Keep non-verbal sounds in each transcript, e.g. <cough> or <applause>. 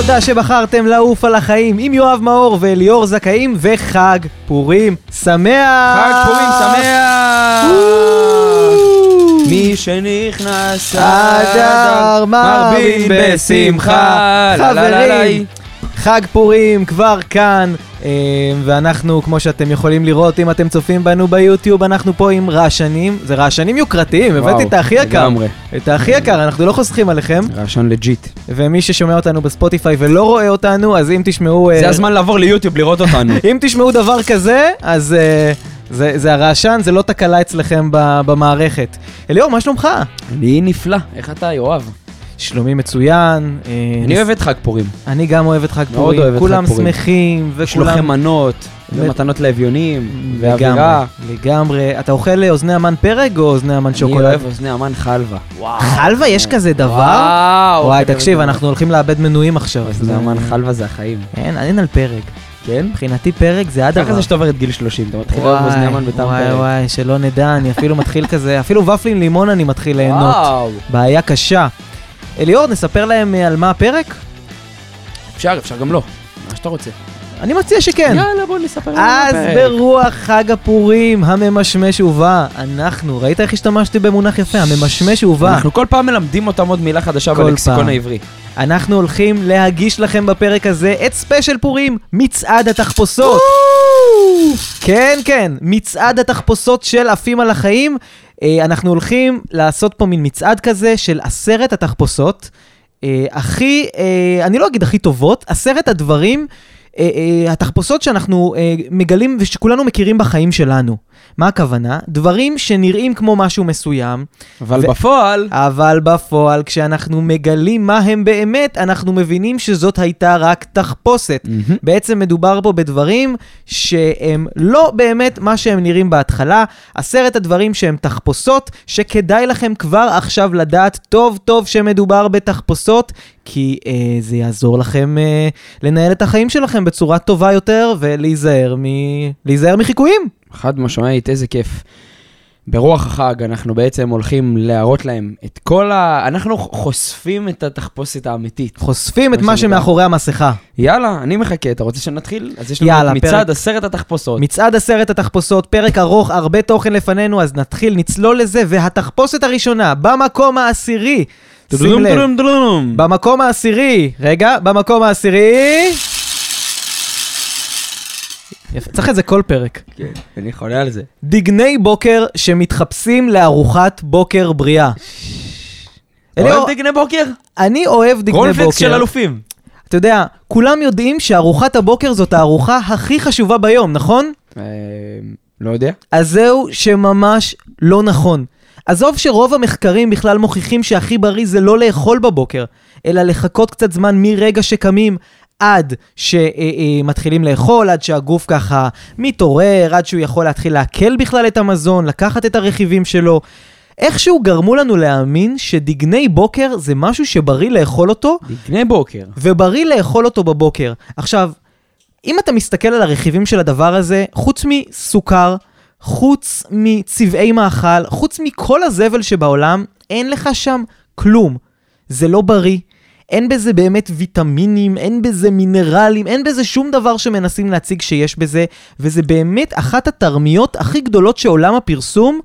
תודה שבחרתם לעוף על החיים עם יואב מאור וליאור זכאים וחג פורים שמח! חג פורים שמח! מי שנכנס אדר מרבין בשמחה. חברים, חג פורים כבר כאן, אה, ואנחנו, כמו שאתם יכולים לראות, אם אתם צופים בנו ביוטיוב, אנחנו פה עם רעשנים, זה רעשנים יוקרתיים, וואו, הבאתי את הכי יקר, לגמרי. את הכי יקר, אנחנו לא חוסכים עליכם, רעשן legit. ומי ששומע אותנו בספוטיפיי ולא רואה אותנו, אז אם תשמעו... אה, זה הזמן לעבור ליוטיוב לראות אותנו. <laughs> אם תשמעו דבר כזה, אז אה, זה, זה הרעשן, זה לא תקלה אצלכם במערכת. אליאור, מה שלומך? אני נפלא, איך אתה יואב? שלומי מצוין. אה, אני אוהב את חג פורים. אני גם אוהב את חג מאוד פורים, אוהב את כולם חג פורים. שמחים, יש לו וכולם... מנות, ומתנות לאביונים, ואווירה. לגמרי. אתה אוכל אוזני המן פרג או אוזני המן אני שוקולד? אוהב אוזני המן חלבה. חלבה, יש כזה דבר? וואי, כזה תקשיב. אנחנו הולכים לאבד מנויים עכשיו. אוזני המן חלבה זה החיים. אין, אין על פרג. כן? מבחינתי פרג זה הדבר. ככה זה שאתה עובר את גיל 30, אתה מתחיל לאהוב אוזני המן בטעם וואי פרק. וואי, שלא נדע, אני אפילו מתחיל כזה, אפילו ופלים לימון אני מתחיל ליהנות. וואו. בעיה קשה. אליאור, נספר להם אה, על מה הפרק? אפשר, אפשר גם לא. מה שאתה רוצה. אני מציע שכן. יאללה, בוא נספר להם אז על הפרק. ברוח חג הפורים הממשמש ובא, אנחנו, ראית איך השתמשתי במונח יפה? הממשמש ובא. אנחנו כל פעם מלמדים אותם עוד מילה חדשה בלקסיקון. העברי. אנחנו הולכים להגיש לכם בפרק הזה את ספיישל פורים, מצעד התחפושות. כן, כן, מצעד התחפושות של עפים על החיים. אה, אנחנו הולכים לעשות פה מין מצעד כזה של עשרת התחפושות. אה, הכי, אה, אני לא אגיד הכי טובות, עשרת הדברים, התחפושות שאנחנו מגלים ושכולנו מכירים בחיים שלנו. מה הכוונה? דברים שנראים כמו משהו מסוים, אבל ו- בפועל, אבל בפועל, כשאנחנו מגלים מה הם באמת, אנחנו מבינים שזאת הייתה רק תחפושת. מהמם. בעצם מדובר פה בדברים שהם לא באמת מה שהם נראים בהתחלה. עשרת הדברים שהם תחפושות, שכדאי לכם כבר עכשיו לדעת טוב טוב שמדובר בתחפושות, כי אה, זה יעזור לכם אה, לנהל את החיים שלכם בצורה טובה יותר ולהיזהר מ... להיזהר מחיקויים. חד משמעית, איזה כיף. ברוח החג אנחנו בעצם הולכים להראות להם את כל ה... אנחנו חושפים את התחפושת האמיתית. חושפים את מה. שמאחורי המסכה. יאללה, אני מחכה, אתה רוצה שנתחיל? אז יש לנו יאללה, מצעד פרק- עשרת התחפושות. מצעד עשרת התחפושות, פרק ארוך, הרבה תוכן לפנינו, אז נתחיל, נצלול לזה, והתחפושת הראשונה, במקום העשירי. שים לב. במקום העשירי, רגע, במקום העשירי... יפה, צריך את זה כל פרק. כן, אני חולה על זה. דגני בוקר שמתחפשים לארוחת בוקר בריאה. אוהב דגני בוקר? אני אוהב דגני קורנפלקס של בוקר. אלופים. אתה יודע, כולם יודעים שארוחת הבוקר זאת הארוחה הכי חשובה ביום, נכון? אה, לא יודע. אז זהו שממש לא נכון. עזוב שרוב המחקרים בכלל מוכיחים שהכי בריא זה לא לאכול בבוקר, אלא לחכות קצת זמן מרגע שקמים עד שמתחילים לאכול, עד שהגוף ככה מתעורר, עד שהוא יכול להתחיל לעכל בכלל את המזון, לקחת את הרכיבים שלו. איכשהו גרמו לנו להאמין שדגני בוקר זה משהו שבריא לאכול אותו, דגני בוקר. ובריא לאכול אותו בבוקר. עכשיו, אם אתה מסתכל על הרכיבים של הדבר הזה, חוץ מסוכר, חוץ מצבעי מאכל, חוץ מכל הזבל שבעולם, אין לך שם כלום. זה לא בריא. אין בזה באמת ויטמינים, אין בזה מינרלים, אין בזה שום דבר שמנסים להציג שיש בזה, וזה באמת אחת התרמיות הכי גדולות שעולם הפרסום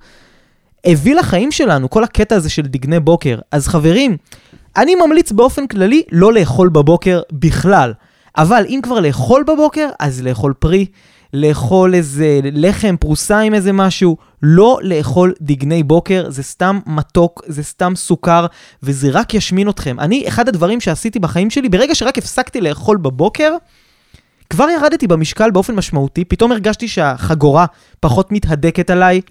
הביא לחיים שלנו, כל הקטע הזה של דגני בוקר. אז חברים, אני ממליץ באופן כללי לא לאכול בבוקר בכלל. אבל אם כבר לאכול בבוקר, אז לאכול פרי, לאכול איזה לחם, פרוסה עם איזה משהו, לא לאכול דגני בוקר, זה סתם מתוק, זה סתם סוכר, וזה רק ישמין אתכם. אני, אחד הדברים שעשיתי בחיים שלי, ברגע שרק הפסקתי לאכול בבוקר, כבר ירדתי במשקל באופן משמעותי, פתאום הרגשתי שהחגורה פחות מתהדקת עליי.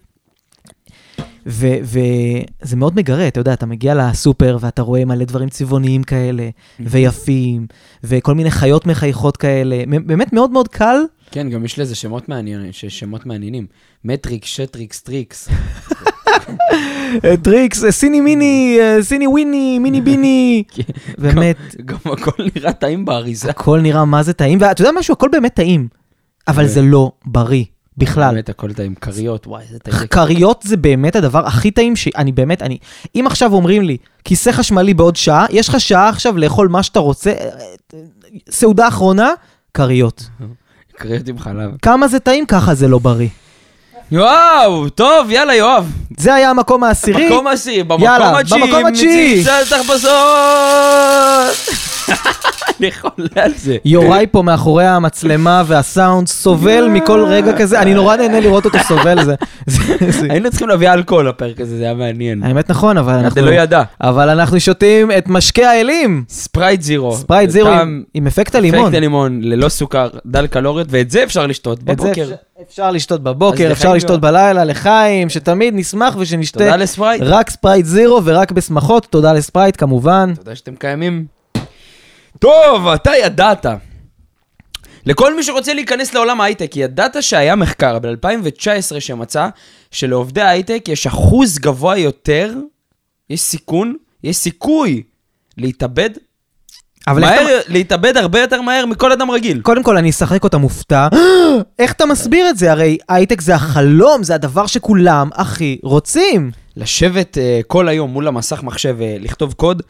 וזה מאוד מגרה, אתה יודע, אתה מגיע לסופר ואתה רואה מלא דברים צבעוניים כאלה, ויפים, וכל מיני חיות מחייכות כאלה. באמת מאוד מאוד קל. כן, גם יש לזה שמות מעניינים, שמות מעניינים. מטריקס, שטריקס, טריקס. אה, טריקס, אה, סיני מיני, אה, סיני וויני, מיני ביני. באמת, גם הכל נראה טעים באריזה. הכל נראה מה זה טעים, ואתה יודע משהו, הכל באמת טעים, אבל זה לא בריא. בכלל. באמת הכל טעים, כריות, וואי, איזה טעים. זה. כריות זה באמת הדבר הכי טעים שאני באמת, אני... אם עכשיו אומרים לי, כיסא חשמלי בעוד שעה, יש לך שעה עכשיו לאכול מה שאתה רוצה, סעודה אחרונה, כריות. כריות עם חלב. כמה זה טעים, ככה זה לא בריא. וואו, טוב, יאללה, יואב. זה היה המקום העשירי. השני, יאללה, במקום התשיעי, במקום התשיעי. של תחפושות. <laughs> אני חולה על זה. יוראי פה מאחורי המצלמה והסאונד סובל מכל רגע כזה, אני נורא נהנה לראות אותו סובל. זה- זה- זה- היינו צריכים להביא אלכוהול לפרק הזה, זה היה מעניין. האמת נכון, אבל אנחנו... אתה לא ידע. אבל אנחנו שותים את משקה האלים. ספרייט זירו. ספרייט זירו עם- אפקט הלימון. אפקט הלימון, ללא סוכר, דל קלוריות, ואת זה אפשר לשתות זה בבוקר. אפשר- לשתות בבוקר, אפשר לשתות. בלילה, לחיים, שתמיד נשמח ושנשתה תודה לספרייט. רק ספרייט זירו ורק בשמחות. תודה לספרייט כמובן. תודה שאתם קיימים. טוב, אתה ידעת. לכל מי שרוצה להיכנס לעולם ההייטק, ידעת שהיה מחקר ב-2019 שמצא שלעובדי ההייטק יש אחוז גבוה יותר, יש סיכון, יש סיכוי להתאבד, אבל איך מהר, אתה... להתאבד הרבה יותר מהר מכל אדם רגיל. קודם כל אני אשחק אותה מופתע. <gasps> איך אתה מסביר את זה? הרי הייטק זה החלום, זה הדבר שכולם הכי רוצים. לשבת uh, כל היום מול המסך מחשב ולכתוב קוד,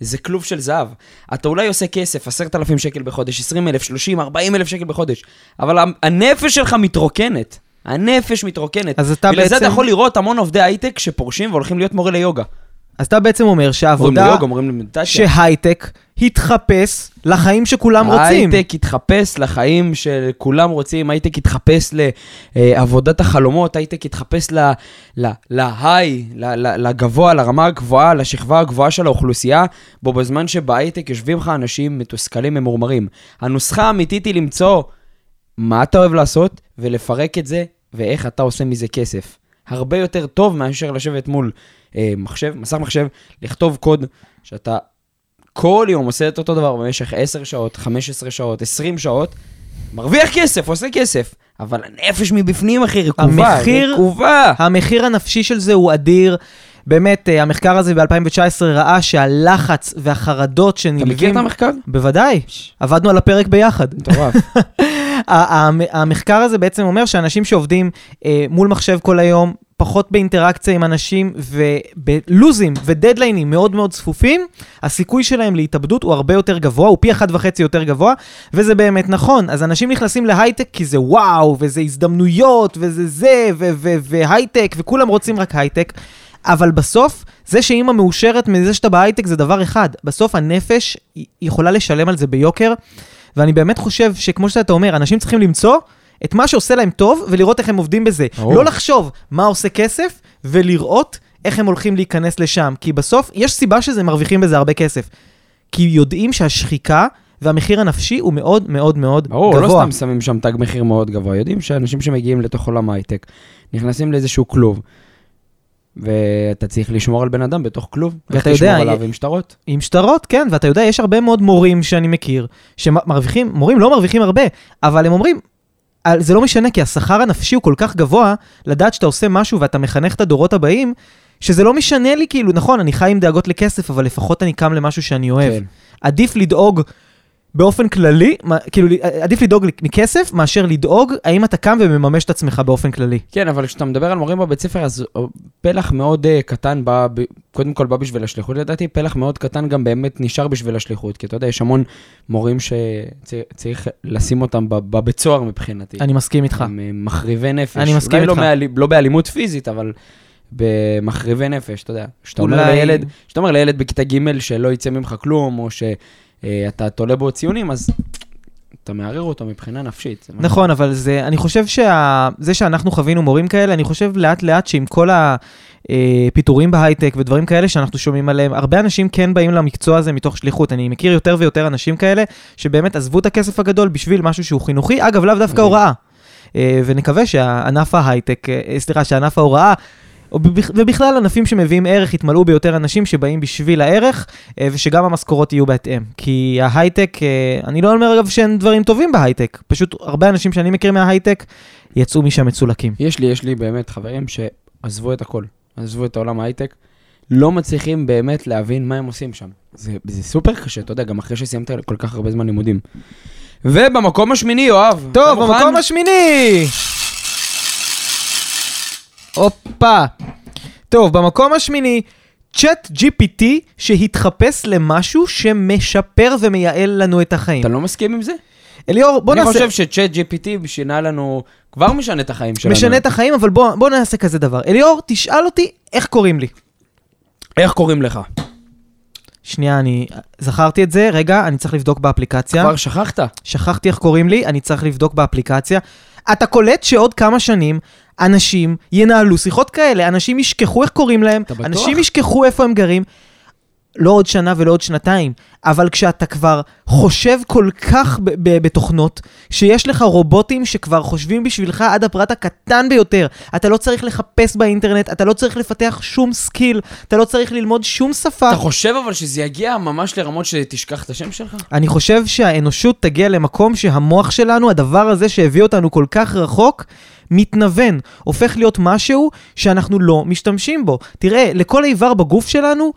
זה כלוב של זהב. אתה אולי עושה כסף, עשרת אלפים שקל בחודש, עשרים אלף, שלושים, ארבעים אלף שקל בחודש, אבל הנפש שלך מתרוקנת. הנפש מתרוקנת. אז אתה בגלל זה אתה בעצם- יכול לראות המון עובדי הייטק שפורשים והולכים להיות מורה ליוגה. אז אתה בעצם אומר שהעבודה. שהייטק התחפש לחיים שכולם רוצים. הייטק יתחפש לחיים שכולם רוצים, הייטק יתחפש לעבודת החלומות, הייטק ל- להיי, לגבוה, לרמה הגבוהה, לשכבה הגבוהה של האוכלוסייה, בו בזמן שבהייטק יושבים לך אנשים מתוסכלים ממורמרים. הנוסחה האמיתית היא למצוא מה אתה אוהב לעשות ולפרק את זה, ואיך אתה עושה מזה כסף. הרבה יותר טוב מאשר לשבת מול אה, מחשב, מסך מחשב, לכתוב קוד שאתה כל יום עושה את אותו דבר במשך 10 שעות, 15 שעות, 20 שעות, מרוויח כסף, עושה כסף, אבל הנפש מבפנים, אחי, רקובה, המחיר- רקובה. המחיר הנפשי של זה הוא אדיר. באמת, אה, המחקר הזה ב-2019 ראה שהלחץ והחרדות אתה שנלווים... מכיר את המחקר? בוודאי, עבדנו על הפרק ביחד. מטורף. <laughs> המחקר הזה בעצם אומר שאנשים שעובדים אה, מול מחשב כל היום, פחות באינטראקציה עם אנשים ובלוזים ודדליינים מאוד מאוד צפופים, הסיכוי שלהם להתאבדות הוא הרבה יותר גבוה, הוא פי אחת וחצי יותר גבוה, וזה באמת נכון. אז אנשים נכנסים להייטק כי זה וואו, וזה הזדמנויות, וזה זה, והייטק, וכולם רוצים רק הייטק. אבל בסוף, זה שאימא מאושרת מזה שאתה בהייטק זה דבר אחד. בסוף הנפש יכולה לשלם על זה ביוקר, ואני באמת חושב שכמו שאתה אומר, אנשים צריכים למצוא את מה שעושה להם טוב ולראות איך הם עובדים בזה. ברור. לא לחשוב מה עושה כסף ולראות איך הם הולכים להיכנס לשם. כי בסוף, יש סיבה שזה מרוויחים בזה הרבה כסף. כי יודעים שהשחיקה והמחיר הנפשי הוא מאוד מאוד מאוד ברור, גבוה. לא סתם שמים שם תג מחיר מאוד גבוה. יודעים שאנשים שמגיעים לתוך עולם ההייטק, נכנסים לאיזשהו כלוב, ואתה צריך לשמור על בן אדם בתוך כלוב. ואתה יודע, לשמור עליו י- עם שטרות. עם שטרות, כן, ואתה יודע, יש הרבה מאוד מורים שאני מכיר, שמרוויחים, מורים לא מרוויחים הרבה, אבל הם אומרים, "על- זה לא משנה, כי השכר הנפשי הוא כל כך גבוה, לדעת שאתה עושה משהו ואתה מחנך את הדורות הבאים, שזה לא משנה לי, כאילו, נכון, אני חי עם דאגות לכסף, אבל לפחות אני קם למשהו שאני אוהב. כן. עדיף לדאוג באופן כללי, מה- כאילו, עדיף לדאוג מכסף, מאשר לדאוג האם אתה קם ומממש את עצמך באופן כללי. כן, אבל כשאתה מדבר על מורים בבית ספר, אז אה, פלח מאוד uh, קטן בא, ב, קודם כל בא בשביל השליחות, לדעתי פלח מאוד קטן גם באמת נשאר בשביל השליחות, כי אתה יודע, יש המון מורים שצריך לשים אותם בבית סוהר מבחינתי. אני מסכים איתך. הם אה, מחריבי נפש. אני מסכים אולי לא, איתך. מאלי, לא באלימות פיזית, אבל במחריבי נפש, אתה יודע. שאתה אומר, אולי- לילד, שאתה אומר לילד בכיתה ג' שלא יצא ממך כלום, או שאתה תולה בו ציונים, אז אתה מערער אותו מבחינה נפשית. זה מה- נכון, אבל זה, אני חושב שזה שאנחנו חווינו מורים כאלה, אני חושב לאט לאט שעם כל הפיטורים בהייטק ודברים כאלה שאנחנו שומעים עליהם, הרבה אנשים כן באים למקצוע הזה מתוך שליחות. אני מכיר יותר ויותר אנשים כאלה שבאמת עזבו את הכסף הגדול בשביל משהו שהוא חינוכי, אגב, לאו דווקא. הוראה. אה, ונקווה שענף ההייטק, אה, סליחה, שענף ההוראה... ובכלל ענפים שמביאים ערך יתמלאו ביותר אנשים שבאים בשביל הערך, אה, ושגם המשכורות יהיו בהתאם. כי ההייטק, אה, אני לא אומר אגב שאין דברים טובים בהייטק, פשוט הרבה אנשים שאני מכיר מההייטק יצאו משם מצולקים. יש לי, יש לי באמת חברים שעזבו את הכל, עזבו את העולם ההייטק, לא מצליחים באמת להבין מה הם עושים שם. זה, זה סופר קשה, אתה יודע, גם אחרי שסיימת כל כך הרבה זמן לימודים. ובמקום השמיני, יואב. טוב? במקום השמיני! הופה. טוב, במקום השמיני, צ'אט GPT שהתחפש למשהו שמשפר ומייעל לנו את החיים. אתה לא מסכים עם זה? אליאור, בוא אני נעשה... חושב שצ'אט GPT שינה לנו, כבר משנה את החיים שלנו. משנה את החיים, אבל בוא, בוא נעשה כזה דבר. אליאור, תשאל אותי איך קוראים לי. איך קוראים לך? שנייה, אני זכרתי את זה, רגע, אני צריך לבדוק באפליקציה. כבר שכחת? שכחתי איך קוראים לי, אני צריך לבדוק באפליקציה. אתה קולט שעוד כמה שנים אנשים ינהלו שיחות כאלה, אנשים ישכחו איך קוראים להם? אנשים ישכחו איפה הם גרים. לא עוד שנה ולא עוד שנתיים, אבל כשאתה כבר חושב כל כך ב- ב- בתוכנות, שיש לך רובוטים שכבר חושבים בשבילך עד הפרט הקטן ביותר, אתה לא צריך לחפש באינטרנט, אתה לא צריך לפתח שום skill, אתה לא צריך ללמוד שום שפה. אתה חושב אבל שזה יגיע ממש לרמות שתשכח את השם שלך? אני חושב שהאנושות תגיע למקום שהמוח שלנו, הדבר הזה שהביא אותנו כל כך רחוק, מתנוון, הופך להיות משהו שאנחנו לא משתמשים בו. תראה, לכל איבר בגוף שלנו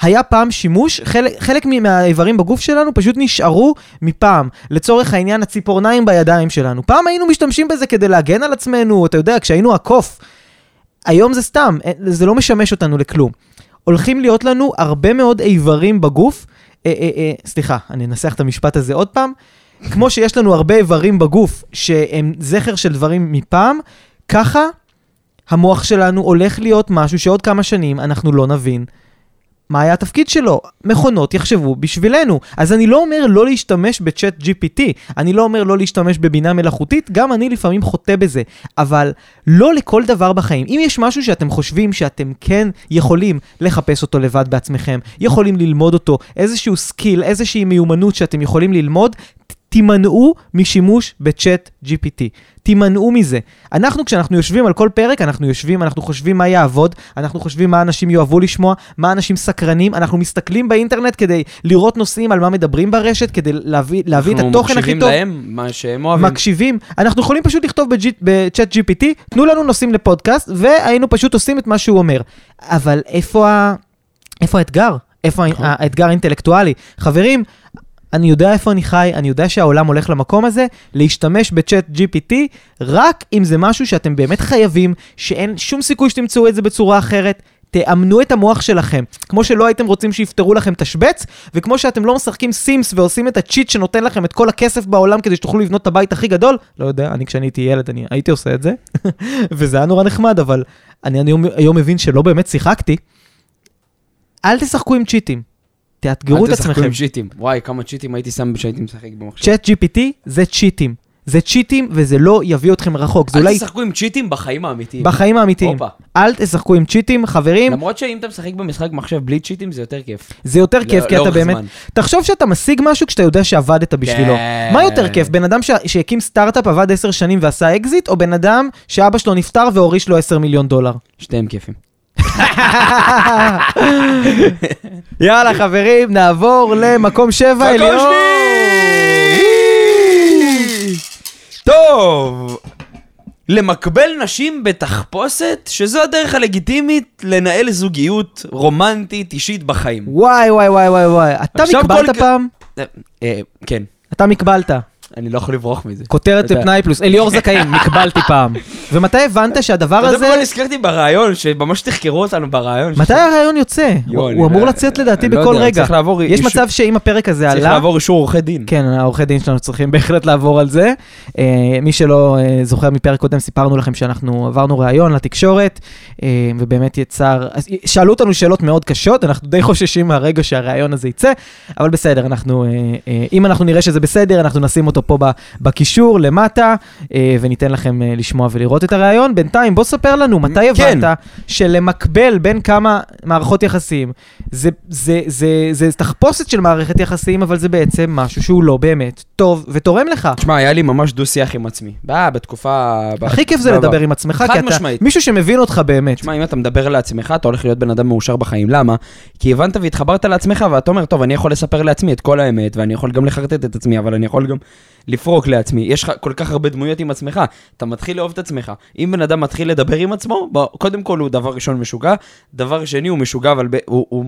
היה פעם שימוש, חלק, חלק מהאיברים בגוף שלנו פשוט נשארו מפעם. לצורך העניין, הציפורניים בידיים שלנו. פעם היינו משתמשים בזה כדי להגן על עצמנו, אתה יודע, כשהיינו הקוף. היום זה סתם, אה, זה לא משמש אותנו לכלום. הולכים להיות לנו הרבה מאוד איברים בגוף, אה, אה, אה, סליחה, אני אנסח את המשפט הזה עוד פעם. כמו שיש לנו הרבה איברים בגוף שהם זכר של דברים מפעם, ככה המוח שלנו הולך להיות משהו שעוד כמה שנים אנחנו לא נבין מה היה התפקיד שלו. מכונות יחשבו בשבילנו. אז אני לא אומר לא להשתמש בצ'אט GPT, אני לא אומר לא להשתמש בבינה מלאכותית, גם אני לפעמים חוטא בזה, אבל לא לכל דבר בחיים. אם יש משהו שאתם חושבים שאתם כן יכולים לחפש אותו לבד בעצמכם, יכולים ללמוד אותו, איזשהו skill, איזושהי מיומנות שאתם יכולים ללמוד, תימנעו משימוש ב ChatGPT. תימנעו מזה. אנחנו, כשאנחנו יושבים על כל פרק, אנחנו יושבים, אנחנו חושבים מה יעבוד, אנחנו חושבים מה אנשים יאהבו לשמוע, מה אנשים סקרנים, אנחנו מסתכלים באינטרנט כדי לראות נושאים על מה מדברים ברשת, כדי להביא, להביא את התוכן הכי טוב. אנחנו מקשיבים להם, מה שהם אוהבים. מקשיבים. אנחנו יכולים פשוט לכתוב בצ'אט GPT, תנו לנו נושאים לפודקאסט, והיינו פשוט עושים את מה שהוא אומר. אבל איפה, ה... איפה האתגר? איפה נכון. האתגר האינטלקטואלי? חברים, אני יודע איפה אני חי, אני יודע שהעולם הולך למקום הזה, להשתמש בצ'אט GPT, רק אם זה משהו שאתם באמת חייבים, שאין שום סיכוי שתמצאו את זה בצורה אחרת. תאמנו את המוח שלכם. כמו שלא הייתם רוצים שיפתרו לכם תשבץ, וכמו שאתם לא משחקים סימס ועושים את הצ'יט שנותן לכם את כל הכסף בעולם כדי שתוכלו לבנות את הבית הכי גדול, לא יודע, אני כשאני הייתי ילד, אני הייתי עושה את זה, <laughs> וזה היה נורא נחמד, אבל אני, אני היום, היום מבין שלא באמת שיחקתי. אל תשחקו עם צ'יטים. תאתגרו את אל תשחקו עצמכם. עם צ'יטים. וואי, כמה צ'יטים הייתי שם כשהייתי משחק במחשב. צ'אט GPT זה צ'יטים. זה צ'יטים וזה לא יביא אתכם רחוק. אל אולי תשחקו עם צ'יטים בחיים האמיתיים. בחיים האמיתיים. אל תשחקו עם צ'יטים, חברים, למרות שאם אתה משחק במשחק מחשב בלי צ'יטים זה יותר כיף. זה יותר כיף, כי אתה באמת... תחשוב שאתה משיג משהו כשאתה יודע שעבדת בשבילו. כן. מה יותר כיף, בן אדם ש- שהקים סטארט-אפ, עבד 10 שנים ועשה אקזיט, או בן אדם שאבא שלו נפטר והוריש לו 10 מיליון דולר? שתיהם כיפים. יאללה, חברים, נעבור למקום 7, אליאור. טוב, למקבל נשים בתחפושת, שזו הדרך הלגיטימית לנהל זוגיות רומנטית אישית בחיים. וואי, וואי, וואי, וואי, וואי. אתה מקבלת פעם? אה, אה, כן, אתה מקבלת. אני לא יכול לברוח מזה. כותרת בפנאי פלוס. אליאור זכאים, מקבלתי פעם. ומתי הבנת שהדבר אתה יודע הזה... מה נזכרתי ברעיון, שממש תחקרו אותנו ברעיון. מתי הרעיון יוצא? הוא אמור לצאת לדעתי לא בכל רגע. צריך יש מצב שאם הפרק הזה צריך עלה... לעבור אישור עורכי דין. כן, העורכי דין שלנו צריכים בהחלט לעבור על זה. אה, מי שלא אה, זוכר מפרק קודם, סיפרנו לכם שאנחנו עברנו ראיון לתקשורת, אה, ובאמת יצר... שאלו אותנו שאלות מאוד קשות, אנחנו די חוששים מהרגע שהראיון הזה יצא, אבל בסדר, אנחנו... אם אנחנו נראה שזה בסדר, אנחנו נשים אותו פה בקישור למטה, וניתן לכם לשמוע ולראות את הראיון. בינתיים, בוא ספר לנו, מתי כן. הבנת שלמקבל בין כמה מערכות יחסים, זה, זה, זה, זה תחפושת של מערכת יחסים, אבל זה בעצם משהו שהוא לא באמת טוב ותורם לך. תשמע, היה לי ממש דו-שיח עם עצמי. בא, בתקופה... הכי כיף זה. לדבר עם עצמך, כי אתה. מישהו שמבין אותך באמת. תשמע, אם אתה מדבר לעצמך, אתה הולך להיות בן אדם מאושר בחיים. למה? כי הבנת והתחברת לעצמך, ואתה אומר, טוב, אני יכול לספר לעצמי את כל האמת, ואני יכול גם לחרטט את עצמי, אבל אני יכול גם לפרוק לעצמי. יש לך כל כך הרבה דמויות עם עצמך, אתה מתחיל לאהוב את עצמך. אם בן אדם מתחיל לדבר עם עצמו, בוא, קודם כל הוא דבר ראשון משוגע, דבר שני הוא משוגע, אבל ב, הוא, הוא,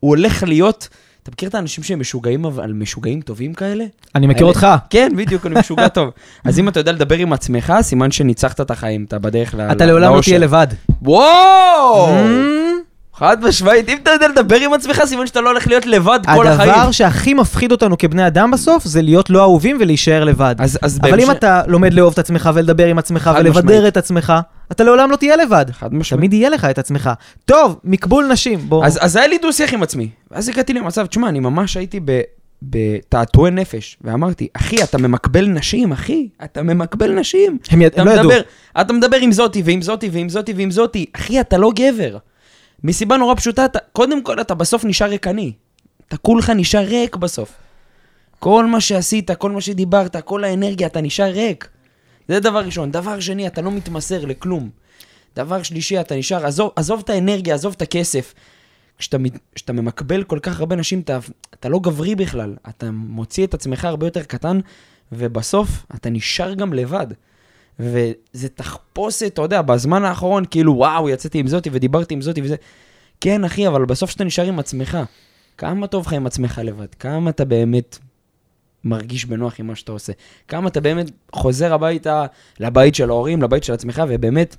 הוא הולך להיות אתה מכיר את האנשים שהם משוגעים, אבל משוגעים טובים כאלה? אני מכיר אותך. כן, בדיוק, אני משוגע טוב. <laughs> אז אם אתה יודע לדבר עם עצמך, סימן שניצחת את החיים, אתה בדרך ל- אתה לעולם לא לאושר. תהיה לבד. וואו! חד משמעית, אם אתה יודע לדבר עם עצמך, סימן שאתה לא הולך להיות לבד כל החיים. הדבר שהכי מפחיד אותנו כבני אדם בסוף, זה להיות לא אהובים ולהישאר לבד. אז, אז אבל אם בהמשך- אתה לומד לאהוב את עצמך ולדבר עם עצמך ולבדר משמעית. את עצמך, אתה לעולם לא תהיה לבד. חד משמעית. תמיד יהיה לך את עצמך. טוב, מקבול נשים, בוא. אז, אז היה לי דו-שיח עם עצמי. ואז הגעתי למצב, תשמע, אני ממש הייתי ב... בתעתועי נפש, ואמרתי, אחי, אתה ממקבל נשים, אחי, אתה ממקבל נשים. הם יד- אתה לא ידעו. מדבר, אתה מדבר עם זאתי, ועם זאתי, ועם זאתי, ועם זאתי. אחי, אתה לא גבר. מסיבה נורא פשוטה, אתה, קודם כל, אתה בסוף נשאר ריקני. אתה כולך נשאר ריק בסוף. כל מה שעשית, כל מה שדיברת, כל האנרגיה, אתה נשאר ריק. זה דבר ראשון. דבר שני, אתה לא מתמסר לכלום. דבר שלישי, אתה נשאר, עזוב, עזוב את האנרגיה, עזוב את הכסף. כשאתה, כשאתה ממקבל כל כך הרבה נשים, אתה, אתה לא גברי בכלל. אתה מוציא את עצמך הרבה יותר קטן, ובסוף אתה נשאר גם לבד. וזה תחפושת, אתה יודע, בזמן האחרון, כאילו, וואו, יצאתי עם זאתי ודיברתי עם זאתי וזה. כן, אחי, אבל בסוף שאתה נשאר עם עצמך, כמה טוב לך עם עצמך לבד? כמה אתה באמת מרגיש בנוח עם מה שאתה עושה? כמה אתה באמת חוזר הביתה, לבית של ההורים, לבית של עצמך, ובאמת,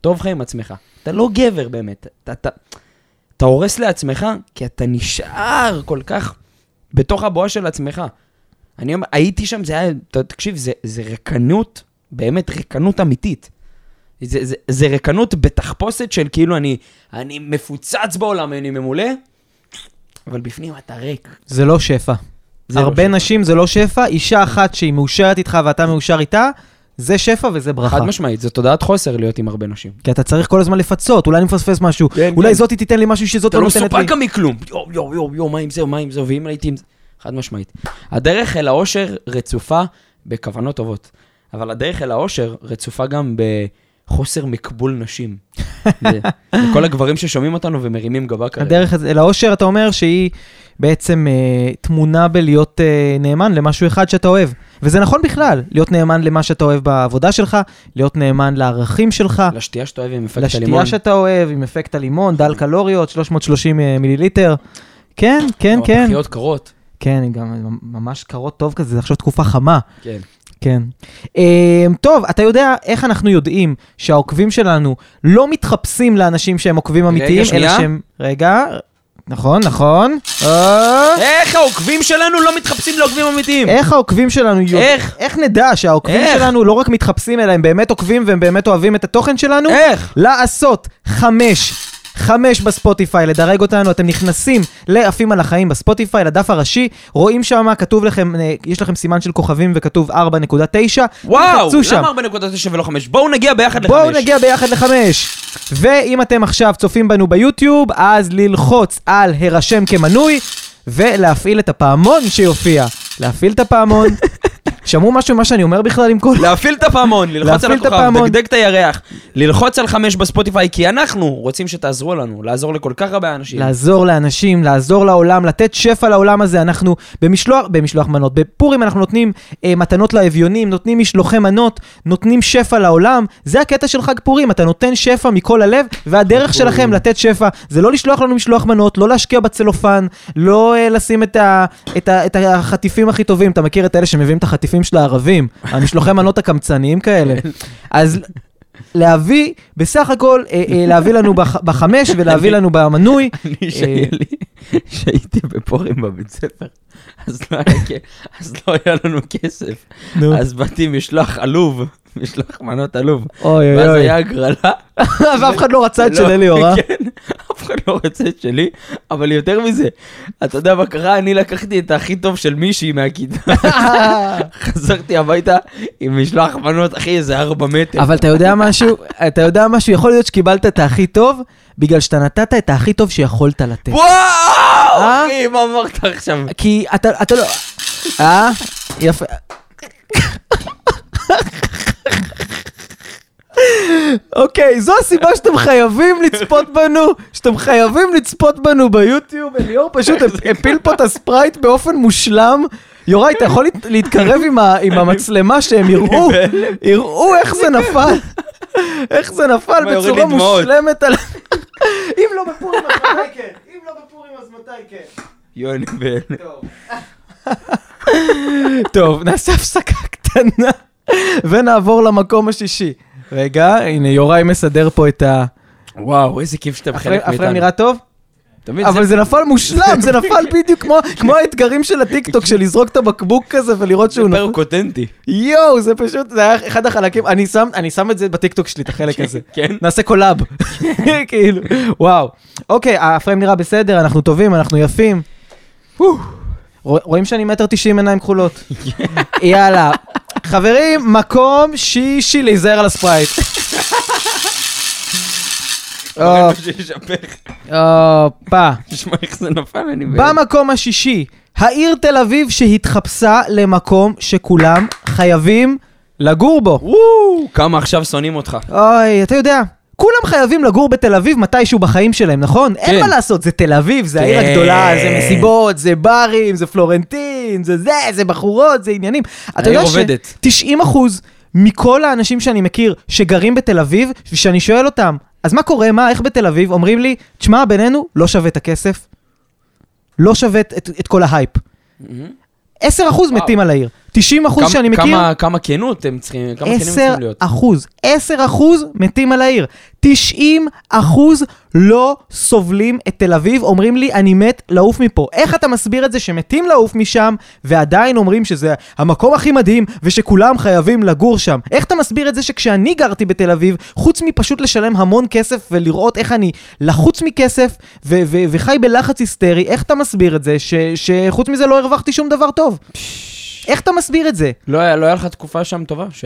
טוב לך עם עצמך. אתה לא גבר באמת. אתה, אתה, אתה הורס לעצמך, כי אתה נשאר כל כך בתוך הבועה של עצמך. אני הייתי שם, זה היה, תקשיב, זה, זה ריקנות, באמת ריקנות אמיתית. זה, זה, זה ריקנות בתחפושת של כאילו אני, אני מפוצץ בעולם, אני ממולא, אבל בפנים אתה ריק. זה לא שפע. זה לא הרבה שפע. נשים זה לא שפע, אישה אחת שהיא מאושרת איתך ואתה מאושר איתה, זה שפע וזה ברכה. חד משמעית, זו תודעת חוסר להיות עם הרבה נשים. כי אתה צריך כל הזמן לפצות, אולי אני מפספס משהו, כן, אולי כן. זאתי תיתן לי משהו שזאת אתה לא לא נותנת לי. מסופק גם מכלום. יואו, יואו, יואו, יואו, מה עם זה, מה עם זה, ואם הייתי עם זה... חד משמעית. הדרך אל האושר רצופה בכוונות טובות, אבל הדרך אל האושר רצופה גם בחוסר מקבול נשים. לכל הגברים ששומעים אותנו ומרימים גבה כרגע. הדרך אל האושר, אתה אומר שהיא בעצם אה, תמונה בלהיות אה, נאמן למשהו אחד שאתה אוהב. וזה נכון בכלל, להיות נאמן למה שאתה אוהב בעבודה שלך, להיות נאמן לערכים שלך, לשתייה שאתה אוהב עם אפקט הלימון. לשתייה שאתה אוהב, עם אפקט הלימון, דל קלוריות, 330 אה, מיליליטר. כן, כן, או כן. פחיות קרות. כן, גם ממש קרות טוב כזה, זה עכשיו תקופה חמה. כן. כן. Um, טוב, אתה יודע איך אנחנו יודעים שהעוקבים שלנו לא מתחפשים לאנשים שהם עוקבים אמיתיים. אלא שהם... רגע, נכון, נכון. אה, איך העוקבים שלנו לא מתחפשים לעוקבים אמיתיים? איך העוקבים שלנו... איך? איך נדע שהעוקבים איך? שלנו לא רק מתחפשים, אלא הם באמת עוקבים והם באמת אוהבים את התוכן שלנו? איך? לעשות חמש, חמש בספוטיפיי, לדרג אותנו, אתם נכנסים לעפים על החיים בספוטיפיי, לדף הראשי, רואים שם, כתוב לכם, אה, יש לכם סימן של כוכבים וכתוב 4.9. וואו. למה 4.9 ולא 5? בואו נגיע ביחד בואו לחמש. נגיע ביחד לחמש. ואם אתם עכשיו צופים בנו ביוטיוב, אז ללחוץ על הרשם כמנוי, ולהפעיל את הפעמון שיופיע. להפעיל את הפעמון. <laughs> שמעו משהו ממה שאני אומר בכלל עם כל... להפעיל את הפעמון, <laughs> ללחוץ על את הכוכב, הפעמון. דגדג את הירח, ללחוץ על חמש בספוטיפיי, כי אנחנו רוצים שתעזרו לנו, לעזור לכל כך הרבה אנשים. לעזור לאנשים, לעזור לעולם, לתת שפע לעולם הזה. אנחנו במשלוח, במשלוח מנות, בפורים אנחנו נותנים אה, מתנות לאביונים, נותנים משלוחי מנות, נותנים שפע לעולם. זה הקטע של חג פורים, אתה נותן שפע מכל הלב, והדרך שלכם. לתת שפע זה לא לשלוח לנו משלוח מנות, לא להשקיע בצלופן, לא אה, לשים את, ה, את, ה, את החטיפים הכי טובים. אתה מכיר את אלה שמביאים את החטיפים של הערבים, המשלוחי מנות הקמצניים כאלה. אז להביא, בסך הכל, אה, אה, להביא לנו בח, בחמש ולהביא לנו במנוי. אני, אה, שהיה לי, שהייתי בפורים בבית ספר, אז לא היה לא לנו כסף. אז באתי משלוח עלוב, משלוח מנות עלוב. אוי ואז אוי אוי. היה הגרלה. <laughs> ואף אחד לא רצה את של לא, אליאור, אה? כן, אף אחד לא רוצה את שלי, אבל יותר מזה, אתה יודע מה קרה? אני לקחתי את הכי טוב של מישהי מהכיתה, <laughs> חזרתי הביתה עם משלוח מנות, אחי, איזה ארבע מטר. אבל אתה יודע משהו? אתה יודע משהו? יכול להיות שקיבלת את הכי טוב, בגלל שאתה נתת את הכי טוב שיכולת לתת. וואו, אה? אחי, מה אמרת עכשיו? כי אתה, אתה לא... אה? יפה. <laughs> אוקיי, זו הסיבה שאתם חייבים לצפות בנו, שאתם חייבים לצפות בנו ביוטיוב. אליאור פשוט <laughs> הפיל פה את הספרייט באופן מושלם. יוראי, אתה יכול להת- להתקרב עם המצלמה שהם יראו, יראו איך זה נפל, איך זה נפל בצורה. מושלמת על... אם לא בפורים אז מתי כן? אם לא בפורים אז מתי כן? יוני בן. <laughs> טוב, נעשה הפסקה קטנה ונעבור למקום השישי. רגע, הנה יוראי מסדר פה את ה... וואו, איזה כיף שאתה חלק מאיתנו. הפריים נראה טוב? אבל זה נפל מושלם, זה נפל בדיוק כמו- <laughs> כמו האתגרים של הטיקטוק, של לזרוק את הבקבוק כזה ולראות שהוא זה נפל. פרק אותנטי. יואו, זה פשוט, זה היה אחד החלקים, אני שם, אני שם את זה בטיקטוק שלי, את החלק הזה. כן. נעשה collab. <laughs> כאילו, וואו. אוקיי, הפריים נראה בסדר, אנחנו טובים, אנחנו יפים. רוא- רואים שאני מטר תשעים עיניים כחולות. <laughs> יאללה. חברים, מקום שישי להיזהר על הספרייט. <laughs> שישפך. הופה. תשמע איך זה נפל, אני... ב- במקום השישי, העיר תל אביב שהתחפשה למקום שכולם חייבים לגור בו. וואו, כמה עכשיו שונאים אותך. אוי, אתה יודע, כולם חייבים לגור בתל אביב מתישהו בחיים שלהם, נכון? אין כן. מה לעשות, זה תל אביב, זה העיר כן. הגדולה, זה מסיבות, זה ברים, זה פלורנטין, זה זה, זה בחורות, זה עניינים. אתה העיר יודע עובדת. ש-90 אחוז מכל האנשים שאני מכיר שגרים בתל אביב, וכשאני שואל אותם, אז מה קורה, מה, איך בתל אביב? אומרים לי, תשמע, בינינו, לא שווה את הכסף, לא שווה את, את, כל ההייפ. 10% וואו. מתים על העיר. 90% כמה- שאני מכיר... כמה- כמה כנות הם צריכים, כמה כנים הם 10 צריכים להיות. אחוז, 10 אחוז מתים על העיר. 90 אחוז לא סובלים את תל אביב, אומרים לי, אני מת לעוף מפה. איך אתה מסביר את זה שמתים לעוף משם, ועדיין אומרים שזה המקום הכי מדהים, ושכולם חייבים לגור שם? איך אתה מסביר את זה שכשאני גרתי בתל אביב, חוץ מפשוט לשלם המון כסף ולראות איך אני לחוץ מכסף וחי בלחץ היסטרי, איך אתה מסביר את זה ש- שחוץ מזה לא הרווחתי שום דבר טוב? איך אתה מסביר את זה? לא היה לא היה לך תקופה שם טובה? ש...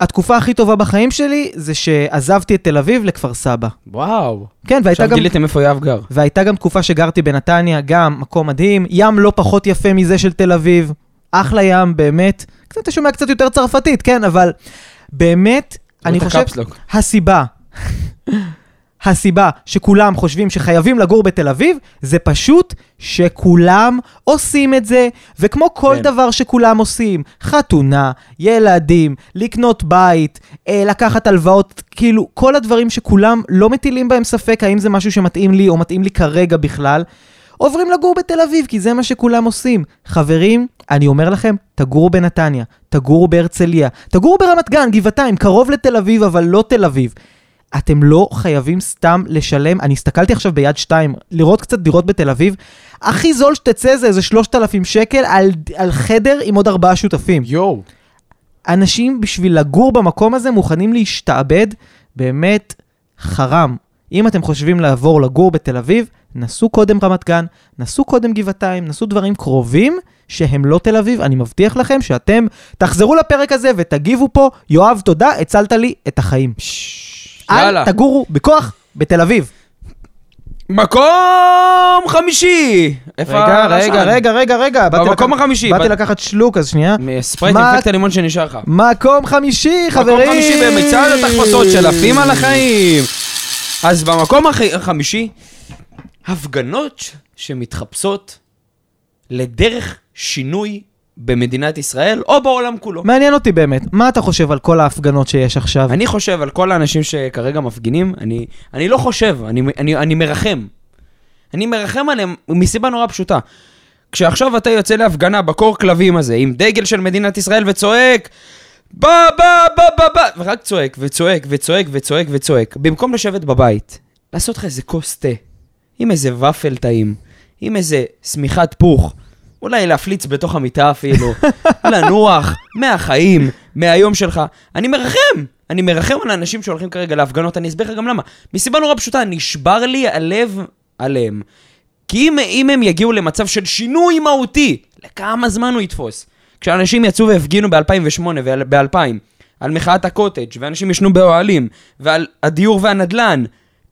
התקופה הכי טובה בחיים שלי זה שעזבתי את תל אביב לכפר סבא. וואו. כן, והייתה עכשיו גם, גיליתם איפה יואב גר. והייתה גם תקופה שגרתי בנתניה, גם מקום מדהים, ים לא פחות יפה מזה של תל אביב, אחלה ים, באמת. קצת אתה שומע קצת יותר צרפתית, כן, אבל באמת, אני חושב. הסיבה, הסיבה שכולם חושבים שחייבים לגור בתל אביב, זה פשוט שכולם עושים את זה, וכמו כל כן. דבר שכולם עושים, חתונה, ילדים, לקנות בית, אה, לקחת הלוואות, כאילו, כל הדברים שכולם לא מטילים בהם ספק האם זה משהו שמתאים לי או מתאים לי כרגע בכלל, עוברים לגור בתל אביב, כי זה מה שכולם עושים. חברים, אני אומר לכם, תגורו בנתניה, תגורו בהרצליה, תגורו ברמת גן, גבעתיים, קרוב לתל אביב, אבל לא תל אביב. אתם לא חייבים סתם לשלם, אני הסתכלתי עכשיו ביד 2, לראות קצת דירות בתל אביב, הכי זול שתצא זה איזה 3,000 שקל על, על חדר עם עוד ארבעה שותפים. יואו. אנשים בשביל לגור במקום הזה מוכנים להשתעבד, באמת חרם. אם אתם חושבים לעבור לגור בתל אביב, נסו קודם רמת גן, נסו קודם גבעתיים, נסו דברים קרובים שהם לא תל אביב, אני מבטיח לכם שאתם תחזרו לפרק הזה ותגיבו פה, יואב, תודה, הצלת לי את החיים. יאללה. אל תגורו בכוח בתל אביב. מקום חמישי! רגע? רגע, רגע, רגע, רגע. במקום החמישי. באתי לקחת שלוק, אז שנייה. ספרייט אינפקט הלימון שנשאר לך. מקום חמישי, חברים! מקום חמישי במצעד התחפושות של עפים על החיים. אז במקום הח- החמישי, הפגנות שמתחפשות לדרך שינוי במדינת ישראל או בעולם כולו. מעניין אותי באמת, מה אתה חושב על כל ההפגנות שיש עכשיו? אני חושב על כל האנשים שכרגע מפגינים, אני, אני לא חושב, אני, אני, אני מרחם. אני מרחם עליהם מסיבה נורא פשוטה. כשעכשיו אתה יוצא להפגנה בקור כלבים הזה, עם דגל של מדינת ישראל וצועק, בא, בא, בא, בא, בא, ורק צועק וצועק וצועק וצועק וצועק, במקום לשבת בבית, לעשות לך איזה כוס תה, עם איזה ופל טעים, עם איזה שמיכת פוך, אולי להפליץ בתוך המיטה אפילו, <laughs> לנוח מהחיים, מהיום שלך. אני מרחם, אני מרחם על האנשים שהולכים כרגע להפגנות, אני אסביר לך גם למה. מסיבה נורא פשוטה, נשבר לי הלב עליהם. כי אם, אם הם יגיעו למצב של שינוי מהותי, לכמה זמן הוא יתפוס? כשאנשים יצאו והפגינו ב-2008 וב-2000 על מחאת הקוטג' ואנשים ישנו באוהלים ועל הדיור והנדלן,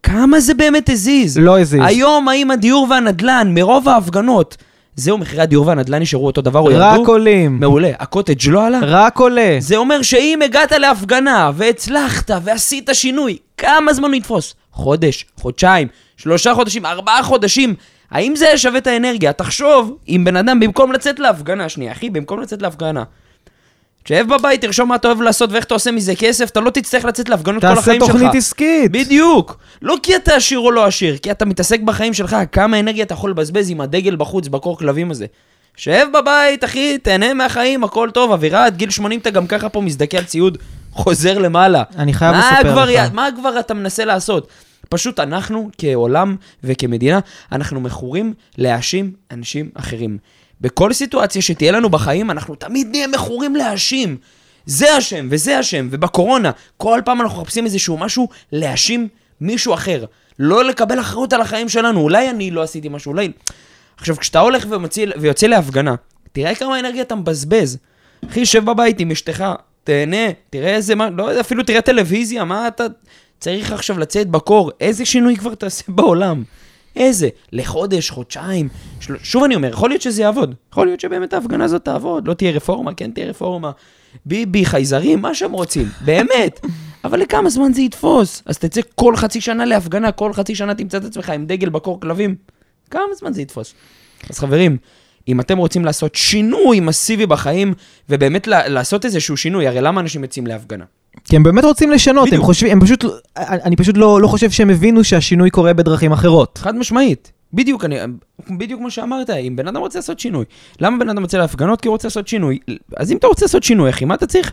כמה זה באמת הזיז? לא הזיז. היום האם הדיור והנדלן, מרוב ההפגנות, זהו, מחירי הדיור והנדלן נשארו אותו דבר או ירדו? רק עולים. מעולה. הקוטג' לא עלה? רק עולה. זה אומר שאם הגעת להפגנה והצלחת ועשית שינוי, כמה זמן הוא יתפוס? חודש, חודשיים, שלושה חודשים, ארבעה חודשים. האם זה שווה את האנרגיה? תחשוב, אם בן אדם במקום לצאת להפגנה, שנייה, אחי, במקום לצאת להפגנה, תשב בבית, תרשום מה אתה אוהב לעשות ואיך אתה עושה מזה כסף, אתה לא תצטרך לצאת להפגנות כל תעשה החיים שלך. תוכנית עסקית. בדיוק. לא כי אתה עשיר או לא עשיר, כי אתה מתעסק בחיים שלך, כמה אנרגיה אתה יכול לבזבז עם הדגל בחוץ, בקור כלבים הזה. שב בבית, אחי, תהנה מהחיים, הכל טוב, אווירה, עד גיל 80 אתה גם ככה פה מזדכה על ציוד, חוזר למעלה. אני חייב לספר כבר, לך. מה כבר אתה מנסה לעשות? פשוט אנחנו, כעולם וכמדינה, אנחנו מכורים להאשים אנשים אחרים. בכל סיטואציה שתהיה לנו בחיים, אנחנו תמיד נהיה מכורים להאשים. זה אשם וזה אשם, ובקורונה, כל פעם אנחנו מחפשים איזשהו משהו להאשים מישהו אחר. לא לקבל אחריות על החיים שלנו, אולי אני לא עשיתי משהו, אולי... עכשיו, כשאתה הולך ומציא, ויוצא להפגנה, תראה כמה אנרגיה אתה מבזבז. אחי, שב בבית עם אשתך, תהנה, תראה איזה מה, לא יודע, אפילו תראה טלוויזיה, מה אתה צריך עכשיו לצאת בקור? איזה שינוי כבר תעשה בעולם? איזה? לחודש, חודשיים? של... שוב אני אומר, יכול להיות שזה יעבוד. יכול להיות שבאמת ההפגנה הזאת תעבוד, לא תהיה רפורמה, כן תהיה רפורמה. ביבי, חייזרים, מה שהם רוצים, באמת. אבל לכמה זמן זה יתפוס? אז תצא כל חצי שנה להפגנה, כל חצי שנה תמצא את עצמך עם דגל בקור כלבים. כמה זמן זה יתפוס? אז חברים, אם אתם רוצים לעשות שינוי מסיבי בחיים, ובאמת לעשות איזשהו שינוי, הרי למה אנשים יוצאים להפגנה? כי הם באמת רוצים לשנות, הם בדיוק. חושבים, הם פשוט, אני פשוט לא, לא חושב שהם הבינו שהשינוי קורה בדרכים אחרות. חד משמעית. בדיוק, אני, בדיוק כמו שאמרת, אם בן אדם רוצה לעשות שינוי. למה בן אדם יוצא להפגנות? כי הוא רוצה לעשות שינוי. אז אם אתה רוצה לעשות שינוי, אחי, מה אתה צריך?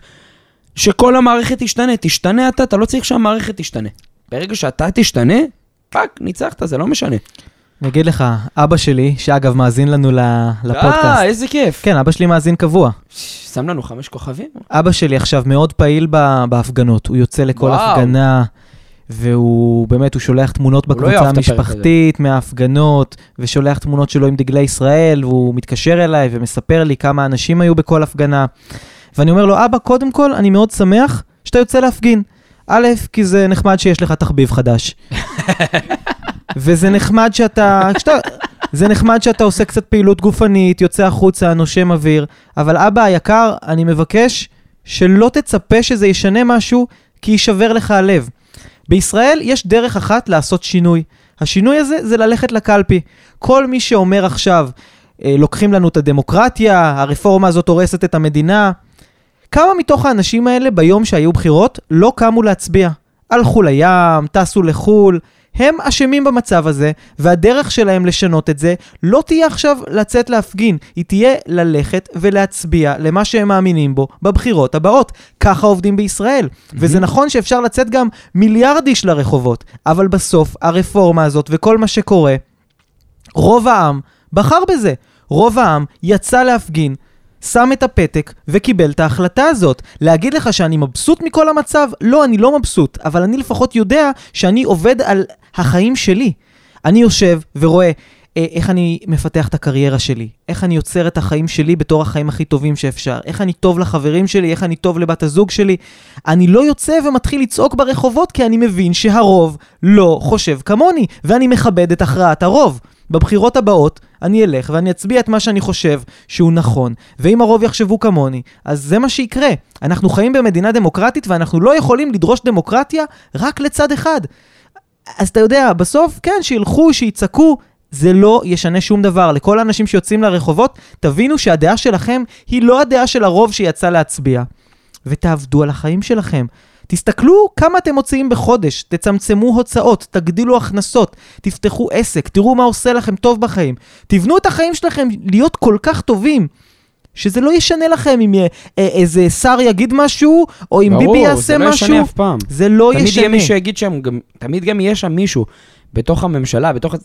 שכל המערכת תשתנה. תשתנה אתה, אתה לא צריך שהמערכת תשתנה. ברגע שאתה תשתנה, fuck, ניצחת, זה לא משנה. אני אגיד לך, אבא שלי, שאגב מאזין לנו לפודקאסט, אה, איזה כיף. כן, אבא שלי מאזין קבוע. שם לנו חמש כוכבים. אבא שלי עכשיו מאוד פעיל בהפגנות, הוא יוצא לכל וואו. הפגנה, והוא באמת, הוא שולח תמונות הוא לא בקבוצה המשפחתית מההפגנות, ושולח תמונות שלו עם דגלי ישראל, והוא מתקשר אליי ומספר לי כמה אנשים היו בכל הפגנה. ואני אומר לו, אבא, קודם כל, אני מאוד שמח שאתה יוצא להפגין. א', כי זה נחמד שיש לך תחביב חדש. <laughs> וזה נחמד שאתה... שאתה... זה נחמד שאתה עושה קצת פעילות גופנית, יוצא החוצה, נושם אוויר, אבל אבא היקר, אני מבקש שלא תצפה שזה ישנה משהו, כי יישבר לך הלב. בישראל יש דרך אחת לעשות שינוי. השינוי הזה זה ללכת לקלפי. כל מי שאומר עכשיו, אה, לוקחים לנו את הדמוקרטיה, הרפורמה הזאת הורסת את המדינה, כמה מתוך האנשים האלה ביום שהיו בחירות לא קמו להצביע? הלכו לים, טסו לחו"ל, הם אשמים במצב הזה, והדרך שלהם לשנות את זה לא תהיה עכשיו לצאת להפגין, היא תהיה ללכת ולהצביע למה שהם מאמינים בו בבחירות הבאות. ככה עובדים בישראל. וזה נכון שאפשר לצאת גם מיליארד איש לרחובות, אבל בסוף הרפורמה הזאת וכל מה שקורה, רוב העם בחר בזה. רוב העם יצא להפגין, שם את הפתק וקיבל את ההחלטה הזאת. להגיד לך שאני מבסוט מכל המצב? לא, אני לא מבסוט, אבל אני לפחות יודע שאני עובד על החיים שלי. אני יושב ורואה אה, איך אני מפתח את הקריירה שלי, איך אני יוצר את החיים שלי בתור החיים הכי טובים שאפשר, איך אני טוב לחברים שלי, איך אני טוב לבת הזוג שלי. אני לא יוצא ומתחיל לצעוק ברחובות כי אני מבין שהרוב לא חושב כמוני, ואני מכבד את הכרעת הרוב. בבחירות הבאות אני אלך ואני אצביע את מה שאני חושב שהוא נכון, ואם הרוב יחשבו כמוני, אז זה מה שיקרה. אנחנו חיים במדינה דמוקרטית ואנחנו לא יכולים לדרוש דמוקרטיה רק לצד אחד. אז אתה יודע, בסוף, כן, שילכו, שיצעקו, זה לא ישנה שום דבר. לכל האנשים שיוצאים לרחובות, תבינו שהדעה שלכם היא לא הדעה של הרוב שיצא להצביע. ותעבדו על החיים שלכם. תסתכלו כמה אתם מוציאים בחודש, תצמצמו הוצאות, תגדילו הכנסות, תפתחו עסק, תראו מה עושה לכם טוב בחיים. תבנו את החיים שלכם להיות כל כך טובים, שזה לא ישנה לכם אם אה, אה, איזה שר יגיד משהו, או אם ביבי יעשה זה לא משהו. ישנה אף פעם. זה לא תמיד ישנה. יהיה מי שיגיד שם, גם, תמיד גם יהיה שם מישהו. בתוך הממשלה, בתוך...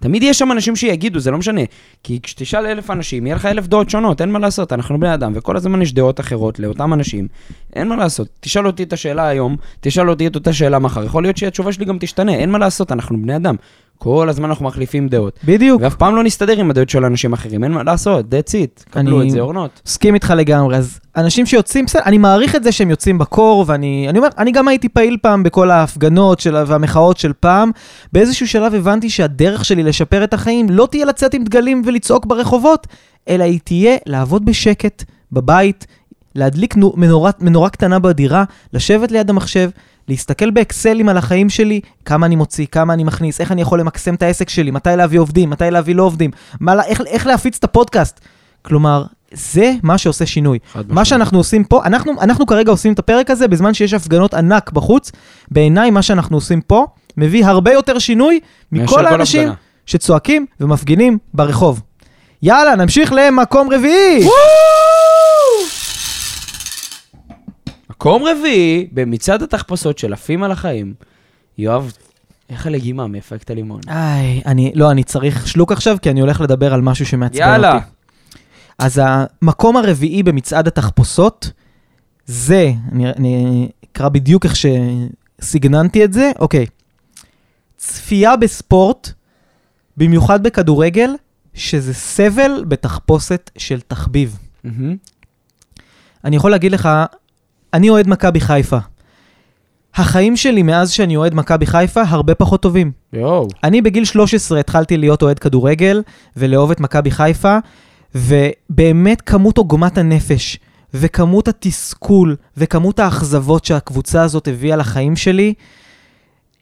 תמיד יש שם אנשים שיגידו, זה לא משנה. כי כשתשאל אלף אנשים, יהיה לך אלף דעות שונות, אין מה לעשות, אנחנו בני אדם, וכל הזמן יש דעות אחרות לאותם אנשים, אין מה לעשות. תשאל אותי את השאלה היום, תשאל אותי את אותה שאלה מחר, יכול להיות שהתשובה שלי גם תשתנה, אין מה לעשות, אנחנו בני אדם. כל הזמן אנחנו מחליפים דעות. בדיוק. ואף פעם לא נסתדר עם הדעות של אנשים אחרים, אין מה לעשות, that's it, קבלו אני- את זה, אורנות. מסכים איתך לגמרי, אז אנשים שיוצאים, בסדר, אני מעריך את זה שהם יוצאים בקור, ואני אני אומר, אני גם הייתי פעיל פעם בכל ההפגנות של, והמחאות של פעם. באיזשהו שלב הבנתי שהדרך שלי לשפר את החיים לא תהיה לצאת עם דגלים ולצעוק ברחובות, אלא היא תהיה לעבוד בשקט, בבית, להדליק נו- מנורה, מנורה קטנה בדירה, לשבת ליד המחשב, להסתכל באקסלים על החיים שלי, כמה אני מוציא, כמה אני מכניס, איך אני יכול למקסם את העסק שלי, מתי להביא עובדים, מתי להביא לא עובדים, מה, איך, איך להפיץ את הפודקאסט. כלומר, זה מה שעושה שינוי. מה משמעית. שאנחנו עושים פה, אנחנו, אנחנו כרגע עושים את הפרק הזה בזמן שיש הפגנות ענק בחוץ. בעיניי, מה שאנחנו עושים פה מביא הרבה יותר שינוי מכל כל האנשים הפגנה. שצועקים ומפגינים ברחוב. יאללה, נמשיך למקום רביעי. מקום רביעי, במצעד התחפושות של עפים על החיים. יואב, איך הלגימה מאפקט הלימון? איי, אני, לא, אני צריך שלוק עכשיו, כי אני הולך לדבר על משהו שמעצבן יאללה. אותי. אז המקום הרביעי במצעד התחפושות, זה, אני, אני אקרא בדיוק איך שסגננתי את זה, אוקיי. צפייה בספורט, במיוחד בכדורגל, שזה סבל בתחפושת של תחביב. מהמם. אני יכול להגיד לך, אני אוהד מכבי חיפה. החיים שלי מאז שאני אוהד מכבי חיפה הרבה פחות טובים. יואו. אני בגיל 13 התחלתי להיות אוהד כדורגל ולאהוב את מכבי חיפה, ובאמת כמות עוגמת הנפש וכמות התסכול וכמות האכזבות שהקבוצה הזאת הביאה לחיים שלי,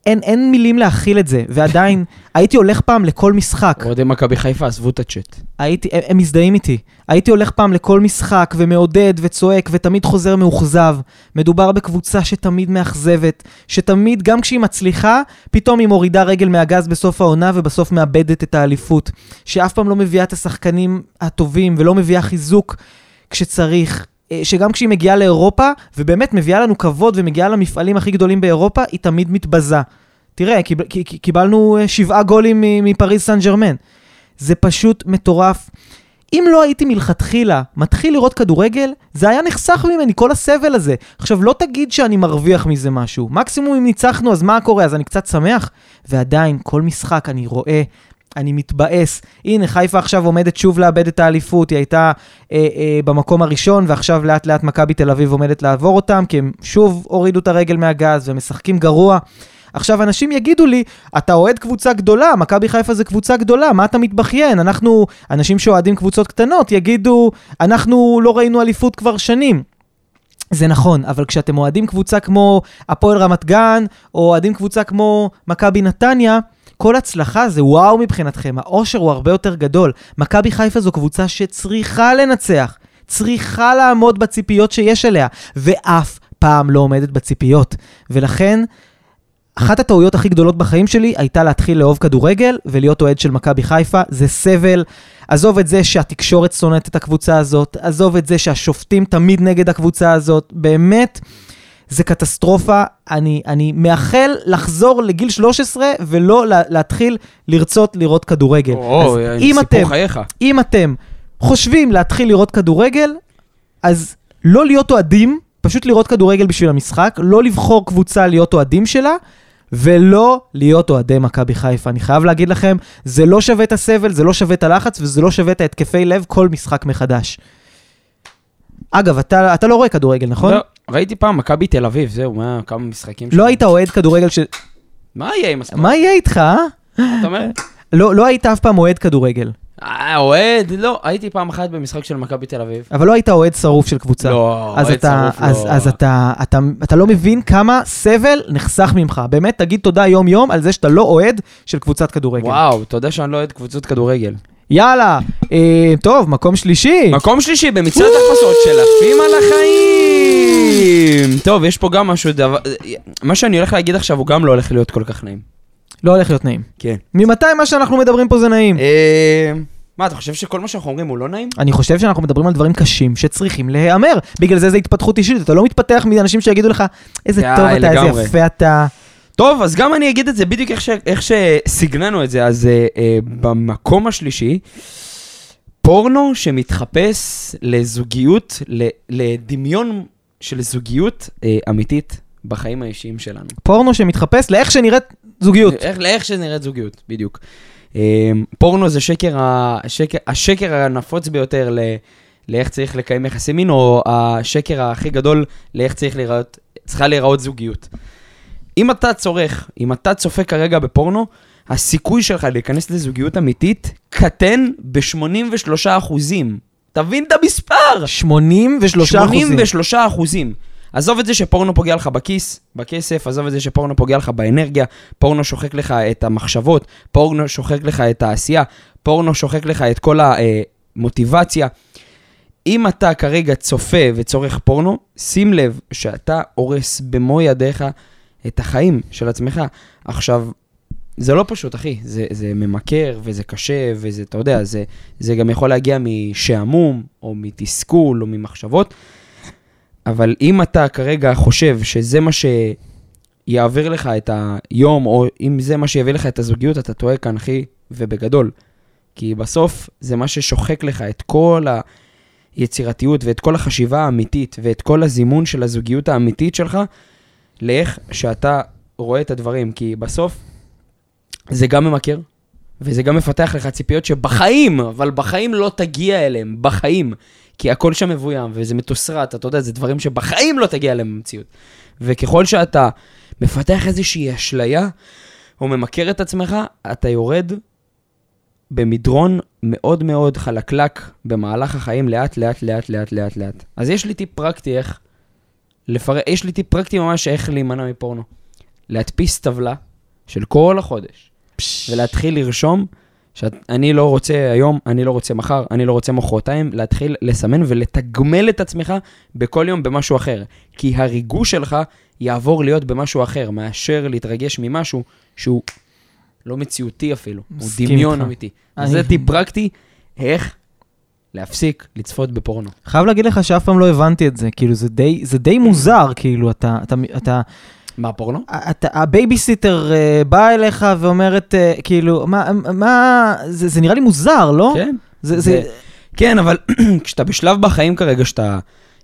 אין, אין מילים להכיל את זה, ועדיין <laughs> הייתי הולך פעם לכל משחק. אוהדי מכבי חיפה עזבו את הצ'אט. הייתי, הם, הם מזדהים איתי. הייתי הולך פעם לכל משחק ומעודד וצועק ותמיד חוזר מאוכזב. מדובר בקבוצה שתמיד מאכזבת, שתמיד, גם כשהיא מצליחה, פתאום היא מורידה רגל מהגז בסוף העונה ובסוף מאבדת את האליפות. שאף פעם לא מביאה את השחקנים הטובים ולא מביאה חיזוק כשצריך. אה, שגם כשהיא מגיעה לאירופה, ובאמת מביאה לנו כבוד ומגיעה למפעלים הכי גדולים באירופה, היא תמיד מתבזה. תראה, קיב, קיבלנו אה, שבעה גולים מפריז סן ג'רמן. זה פשוט מטורף. אם לא הייתי מלכתחילה מתחיל לראות כדורגל, זה היה נחסך ממני, כל הסבל הזה. עכשיו, לא תגיד שאני מרוויח מזה משהו. מקסימום אם ניצחנו, אז מה קורה? אז אני קצת שמח. ועדיין, כל משחק אני רואה, אני מתבאס. הנה, חיפה עכשיו עומדת שוב לאבד את האליפות, היא הייתה אה, אה, במקום הראשון, ועכשיו לאט לאט מכבי תל אביב עומדת לעבור אותם, כי הם שוב הורידו את הרגל מהגז ומשחקים גרוע. עכשיו, אנשים יגידו לי, אתה אוהד קבוצה גדולה, מכבי חיפה זה קבוצה גדולה, מה אתה מתבכיין? אנחנו, אנשים שאוהדים קבוצות קטנות, יגידו, אנחנו לא ראינו אליפות כבר שנים. זה נכון, אבל כשאתם אוהדים קבוצה כמו הפועל רמת גן, או אוהדים קבוצה כמו מכבי נתניה, כל הצלחה זה וואו מבחינתכם, האושר הוא הרבה יותר גדול. מכבי חיפה זו קבוצה שצריכה לנצח, צריכה לעמוד בציפיות שיש אליה, ואף פעם לא עומדת בציפיות. ולכן, אחת הטעויות הכי גדולות בחיים שלי הייתה להתחיל לאהוב כדורגל ולהיות אוהד של מכבי חיפה. זה סבל. עזוב את זה שהתקשורת שונאת את הקבוצה הזאת, עזוב את זה שהשופטים תמיד נגד הקבוצה הזאת. באמת, זה קטסטרופה. אני, אני מאחל לחזור לגיל 13 ולא לה, להתחיל לרצות לראות כדורגל. או, אז אם אתם, חייך. אם אתם חושבים להתחיל לראות כדורגל, אז לא להיות אוהדים, פשוט לראות כדורגל בשביל המשחק, לא לבחור קבוצה להיות אוהדים שלה, ולא להיות אוהדי מכבי חיפה. אני חייב להגיד לכם, זה לא שווה את הסבל, זה לא שווה את הלחץ, וזה לא שווה את ההתקפי לב כל משחק מחדש. אגב, אתה, אתה לא רואה כדורגל, נכון? לא, ראיתי פעם מכבי תל אביב, זהו, מה, כמה משחקים לא היית אוהד כדורגל ש... מה יהיה עם הספורט? מה יהיה איתך, אה? אתה אומר? לא, לא היית אף פעם אוהד כדורגל, אה, אוהד? לא, הייתי פעם אחת במשחק של מכבי תל אביב. אבל לא היית אוהד שרוף של קבוצה. לא, אוהד אתה, שרוף אז, לא. אז אתה, אתה, אתה לא מבין כמה סבל נחסך ממך. באמת, תגיד תודה יום-יום על זה שאתה לא אוהד של קבוצת כדורגל. וואו, אתה יודע שאני לא אוהד קבוצות כדורגל. יאללה, אה, טוב, מקום שלישי. מקום שלישי במצעד החפשות של עפים על החיים. טוב, יש פה גם משהו, דבר- מה שאני הולך להגיד עכשיו הוא גם לא הולך להיות כל כך נעים. לא הולך להיות נעים. כן. ממתי מה שאנחנו מדברים פה זה נעים? אה, מה, אתה חושב שכל מה שאנחנו אומרים הוא לא נעים? אני חושב שאנחנו מדברים על דברים קשים שצריכים להיאמר. בגלל זה זה התפתחות אישית, אתה לא מתפתח מאנשים שיגידו לך, איזה טוב אתה. איזה יפה אתה. טוב, אז גם אני אגיד את זה בדיוק איך, ש... איך שסגננו את זה. אז אה, אה, במקום השלישי, פורנו שמתחפש לזוגיות, ל... לדמיון של זוגיות אה, אמיתית בחיים האישיים שלנו. פורנו שמתחפש לאיך שנראית זוגיות. איך, לאיך שנראית זוגיות, בדיוק. אה, פורנו זה שקר, ה... שקר, השקר הנפוץ ביותר ל... לאיך צריך לקיים יחסי מין, או השקר הכי גדול לאיך צריך להיראות, צריכה להיראות זוגיות. אם אתה צורך, אם אתה צופה כרגע בפורנו, הסיכוי שלך להיכנס לזוגיות אמיתית קטן ב-83 אחוזים. תבין את המספר! 83 אחוזים. 83 אחוזים. עזוב את זה שפורנו פוגע לך בכיס, בכסף, עזוב את זה שפורנו פוגע לך באנרגיה, פורנו שוחק לך את המחשבות, פורנו שוחק לך את העשייה, פורנו שוחק לך את כל מוטיבציה. אם אתה כרגע צופה וצורך פורנו, שים לב שאתה הורס במו ידיך את החיים של עצמך. עכשיו, זה לא פשוט, אחי. זה, זה ממכר, וזה קשה, וזה, אתה יודע, זה, זה גם יכול להגיע משעמום, או מתסכול, או ממחשבות. אבל אם אתה כרגע חושב שזה מה שיעביר לך את היום, או אם זה מה שיביא לך את הזוגיות, אתה טועה כאן, אחי, ובגדול. כי בסוף זה מה ששוחק לך את כל היצירתיות ואת כל החשיבה האמיתית ואת כל הזימון של הזוגיות האמיתית שלך לאיך שאתה רואה את הדברים. כי בסוף זה גם ממכר, וזה גם מפתח לך ציפיות שבחיים, אבל בחיים לא תגיע אליהם, בחיים. כי הכל שם מבוים, וזה מתוסרט, אתה יודע, זה דברים שבחיים לא תגיע אליהם במציאות. וככל שאתה מפתח איזושהי אשליה, או ממכר את עצמך, אתה יורד במדרון מאוד מאוד חלקלק במהלך החיים, לאט, לאט, לאט, לאט, לאט, לאט. אז יש לי טיפ פרקטי איך לפרט, יש לי טיפ פרקטי ממש איך להימנע מפורנו. להדפיס טבלה של כל החודש, ולהתחיל לרשום שאני לא רוצה היום, אני לא רוצה מחר, אני לא רוצה מחרתיים, להתחיל לסמן ולתגמל את עצמך בכל יום במשהו אחר. כי הריגוש שלך יעבור להיות במשהו אחר, מאשר להתרגש ממשהו שהוא לא מציאותי אפילו, הוא דמיון איתך. אמיתי. אני- זה טיפ פרקטי, איך להפסיק לצפות בפורנו. חייב להגיד לך שאף פעם לא הבנתי את זה, כאילו זה די, זה די מוזר, כאילו אתה, אתה, אתה, מה, פורנו? אתה, הבייביסיטר אה, באה אליך ואומרת, אה, כאילו, מה, מה, זה, זה נראה לי מוזר, לא? כן. זה, זה, זה- כן, אבל <clears throat> כשאתה בשלב בחיים כרגע שאתה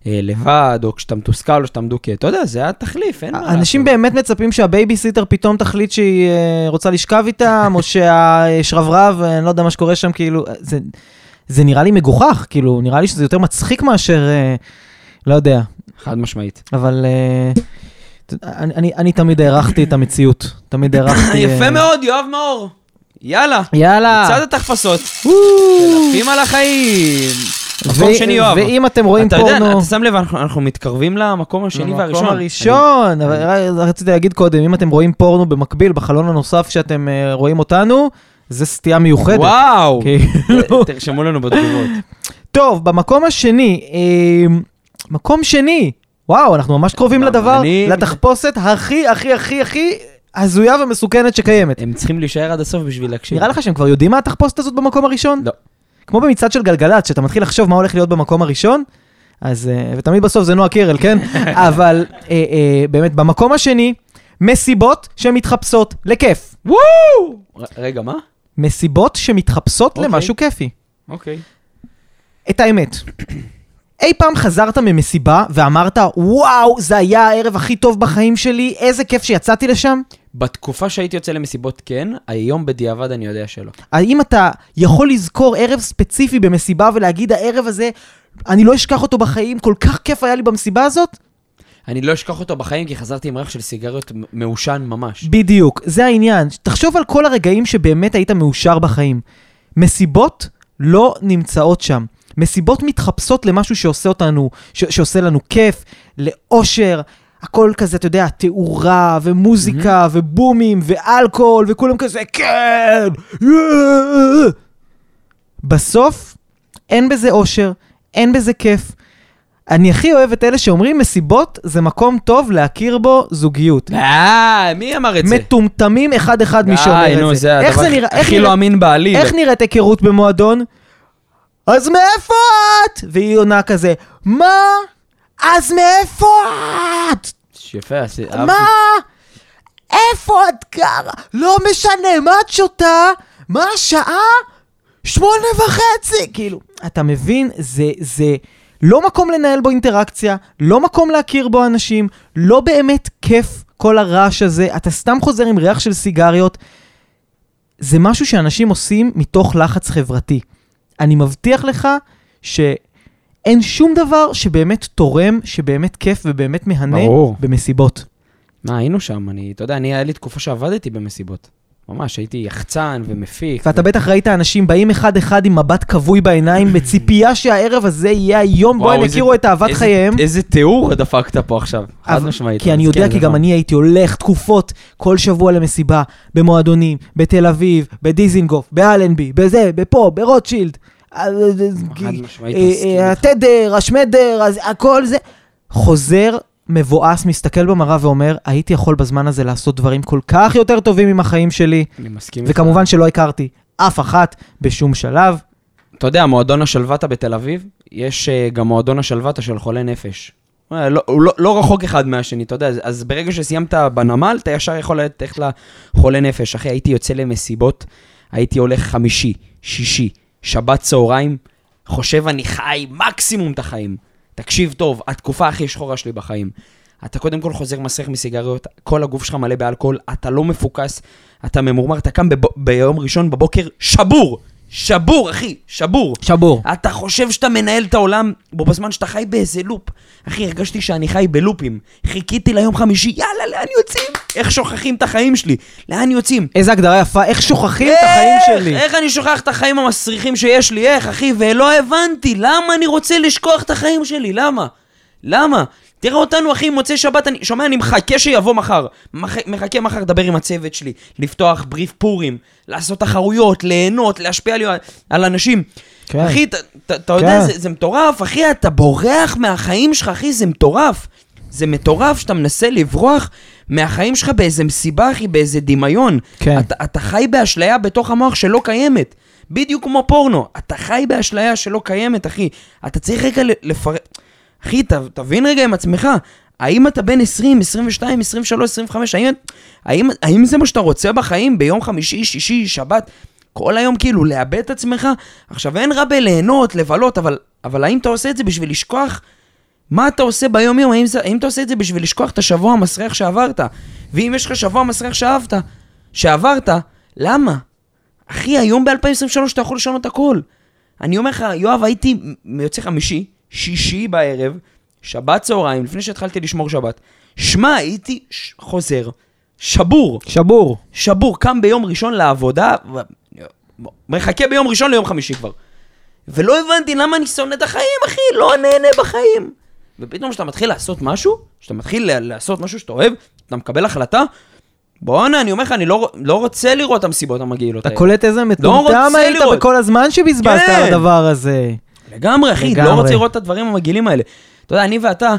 אה, לבד, או כשאתה מתוסכל, או שאתה מדוכא, אתה יודע, זה התחליף, אין מה לעשות. אנשים באמת מצפים שהבייביסיטר פתאום תחליט שהיא רוצה לשכב איתם, או <laughs> שהשרברב, אני לא יודע מה שקורה שם, כאילו, זה, זה נראה לי מגוחך, כאילו, נראה לי שזה יותר מצחיק מאשר, אה, לא יודע, חד משמעית. אבל אה, אתה אני, אני, אני תמיד הערכתי את המציאות, תמיד הערכתי... <laughs> יפה אה, מאוד, יואב מאור. יאללה, יאללה. מצד התחפשות. עפים על החיים. מקום שני, יואב. ואם אתם רואים אתה פורנו... יודע, אתה שם לב, אנחנו- מתקרבים למקום השני והראשון. המקום הראשון, אבל ר- רציתי להגיד קודם, אם אתם רואים פורנו במקביל, בחלון הנוסף שאתם אה, רואים אותנו, זה סטייה מיוחדת. וואו. כאילו. תרשמו לנו בתגובות. טוב, במקום השני, אה, מקום שני, וואו, אנחנו ממש קרובים מה, לדבר, אני- לתחפושת הכי, הכי, הכי, הכי הזויה ומסוכנת שקיימת. הם צריכים להישאר עד הסוף בשביל להקשיב. נראה לך שהם כבר יודעים מה התחפושת הזאת במקום הראשון? לא. כמו במצעד של גלגלצ, שאתה מתחיל לחשוב מה הולך להיות במקום הראשון, אז, אה, ותמיד בסוף זה נועה קירל, כן? <laughs> אבל אה, אה, באמת, במקום השני, מסיבות שמתחפשות לכיף. וואו! רגע, מה? מסיבות שמתחפשות אוקיי. למשהו כיפי. אוקיי. את האמת. אי פעם חזרת ממסיבה ואמרת, וואו, זה היה הערב הכי טוב בחיים שלי, איזה כיף שיצאתי לשם? בתקופה שהייתי יוצא למסיבות כן, היום בדיעבד אני יודע שלא. האם אתה יכול לזכור ערב ספציפי במסיבה ולהגיד, הערב הזה, אני לא אשכח אותו בחיים, כל כך כיף היה לי במסיבה הזאת? אני לא אשכח אותו בחיים כי חזרתי עם ריח של סיגריות מעושן ממש. בדיוק, זה העניין. תחשוב על כל הרגעים שבאמת היית מאושר בחיים. מסיבות לא נמצאות שם. מסיבות מתחפשות למשהו שעושה אותנו, ש- שעושה לנו כיף, לאושר, הכל כזה, אתה יודע, תאורה ומוזיקה ובומים ואלכוהול וכולם כזה, כן! יאה!" בסוף, אין בזה אושר, אין בזה כיף. אני הכי אוהב את אלה שאומרים מסיבות זה מקום טוב להכיר בו זוגיות. אה, מי אמר את זה? מטומטמים אחד-אחד מי שאומר די, את נו, זה. איך הדבר זה? איך הכי לא אמין בעליל. איך נראית היכרות במועדון? אז מאיפה את? והיא עונה כזה, מה? אז מאיפה את? יפה, עשי- אהבתי. מה? איפה את גרה? לא משנה, מה את שותה? מה השעה? שמונה וחצי! כאילו, אתה מבין? זה, זה לא מקום לנהל בו אינטראקציה, לא מקום להכיר בו אנשים, לא באמת כיף כל הרעש הזה, אתה סתם חוזר עם ריח של סיגריות. זה משהו שאנשים עושים מתוך לחץ חברתי. אני מבטיח לך שאין שום דבר שבאמת תורם, שבאמת כיף ובאמת מהנה ברור. במסיבות. מה, היינו שם, אני, אתה יודע, אני, היה לי תקופה שעבדתי במסיבות. ממש, הייתי יחצן ומפיק. ואתה בטח ראית אנשים באים אחד-אחד עם מבט כבוי בעיניים, <laughs> בציפייה שהערב הזה יהיה היום בו הם יכירו את אהבת איזה- חייהם. איזה תיאור דפקת פה עכשיו, חד משמעית. כי אני יודע, כן, כי גם נכון. אני הייתי הולך תקופות כל שבוע למסיבה, במועדונים, בתל אביב, בדיזינגוף, באלנבי, בזה, בפה, ברוטשילד. חד משמעית אה, מסכים אה. התדר, השמדר, הכל זה. חוזר, מבואס, מסתכל במראה ואומר, הייתי יכול בזמן הזה לעשות דברים כל כך יותר טובים עם החיים שלי, אני מסכים איתך. וכמובן שלא הכרתי אף אחת בשום שלב. אתה יודע, מועדון השלוותה בתל אביב, יש אה, גם מועדון השלוותה של חולי נפש. אה, לא, לא, לא רחוק אחד מהשני, אתה יודע, אז, אז ברגע שסיימת בנמל, אתה ישר יכול ללכת לחולה נפש. אחי, הייתי יוצא למסיבות, הייתי הולך חמישי, שישי, שבת צהריים, חושב אני חי מקסימום את החיים. תקשיב טוב, התקופה הכי שחורה שלי בחיים. אתה קודם כל חוזר מסריח מסיגריות, כל הגוף שלך מלא באלכוהול, אתה לא מפוקס, אתה ממורמר, אתה קם. ביום ראשון בבוקר שבור! שבור, אחי, שבור. שבור. אתה חושב שאתה מנהל את העולם, בו בזמן שאתה חי באיזה לופ. אחי, הרגשתי שאני חי בלופים. חיכיתי ליום חמישי, יאללה, לאן יוצאים? איך שוכחים את החיים שלי? לאן יוצאים? איזה הגדרה יפה, איך שוכחים את החיים איך? שלי. איך אני שוכח את החיים המסריחים שיש לי? איך, אחי? ולא הבנתי, למה אני רוצה לשכוח את החיים שלי? למה? למה? תראה אותנו, אחי, מוצאי שבת, אני שומע, אני מחכה שיבוא מחר. מח... מחכה מחר לדבר עם הצוות שלי, לפתוח בריף פורים, לעשות תחרויות, ליהנות, להשפיע על, על אנשים. כן. אחי, אתה- יודע, כן. זה, זה מטורף, אחי, אתה בורח מהחיים שלך, אחי, זה מטורף. זה מטורף שאתה מנסה לברוח מהחיים שלך באיזה מסיבה, אחי, באיזה דמיון. כן. אתה, אתה חי באשליה בתוך המוח שלא קיימת. בדיוק כמו פורנו. אתה חי באשליה שלא קיימת, אחי. אתה צריך רגע לפרט... אחי, ת, תבין רגע עם עצמך. האם אתה בן 20, 22, 23, 25, האם, האם, האם זה מה שאתה רוצה בחיים ביום חמישי, שישי, שבת? כל היום כאילו לאבד את עצמך? עכשיו אין רע בליהנות, לבלות, אבל, אבל האם אתה עושה את זה בשביל לשכוח מה אתה עושה ביום יום? האם, האם אתה עושה את זה בשביל לשכוח את השבוע המסריח שעברת? ואם יש לך שבוע מסריח שאהבת, שעברת, למה? אחי, היום ב-2023 אתה יכול לשנות הכל. אני אומר לך, יואב, הייתי יוצא חמישי, שישי בערב, שבת צהריים, לפני שהתחלתי לשמור שבת. שמע, הייתי ש- חוזר, שבור, שבור. שבור, קם ביום ראשון לעבודה, ו... מחכה ביום ראשון ליום חמישי כבר. ולא הבנתי למה אני שונא את החיים, אחי, לא נהנה בחיים. ופתאום כשאתה מתחיל לעשות משהו, כשאתה מתחיל לעשות משהו שאתה אוהב, אתה מקבל החלטה, בואנה, אני אומר לך, אני לא, לא רוצה לראות את המסיבות המגעילות אתה האלה. קולט איזה מטומטם רוצה היית לראות. בכל הזמן שבזבזת כן. על הדבר הזה. לגמרי, אחי, לגמרי. לא רוצה לראות את הדברים המגעילים האלה. אתה יודע, אני ואתה,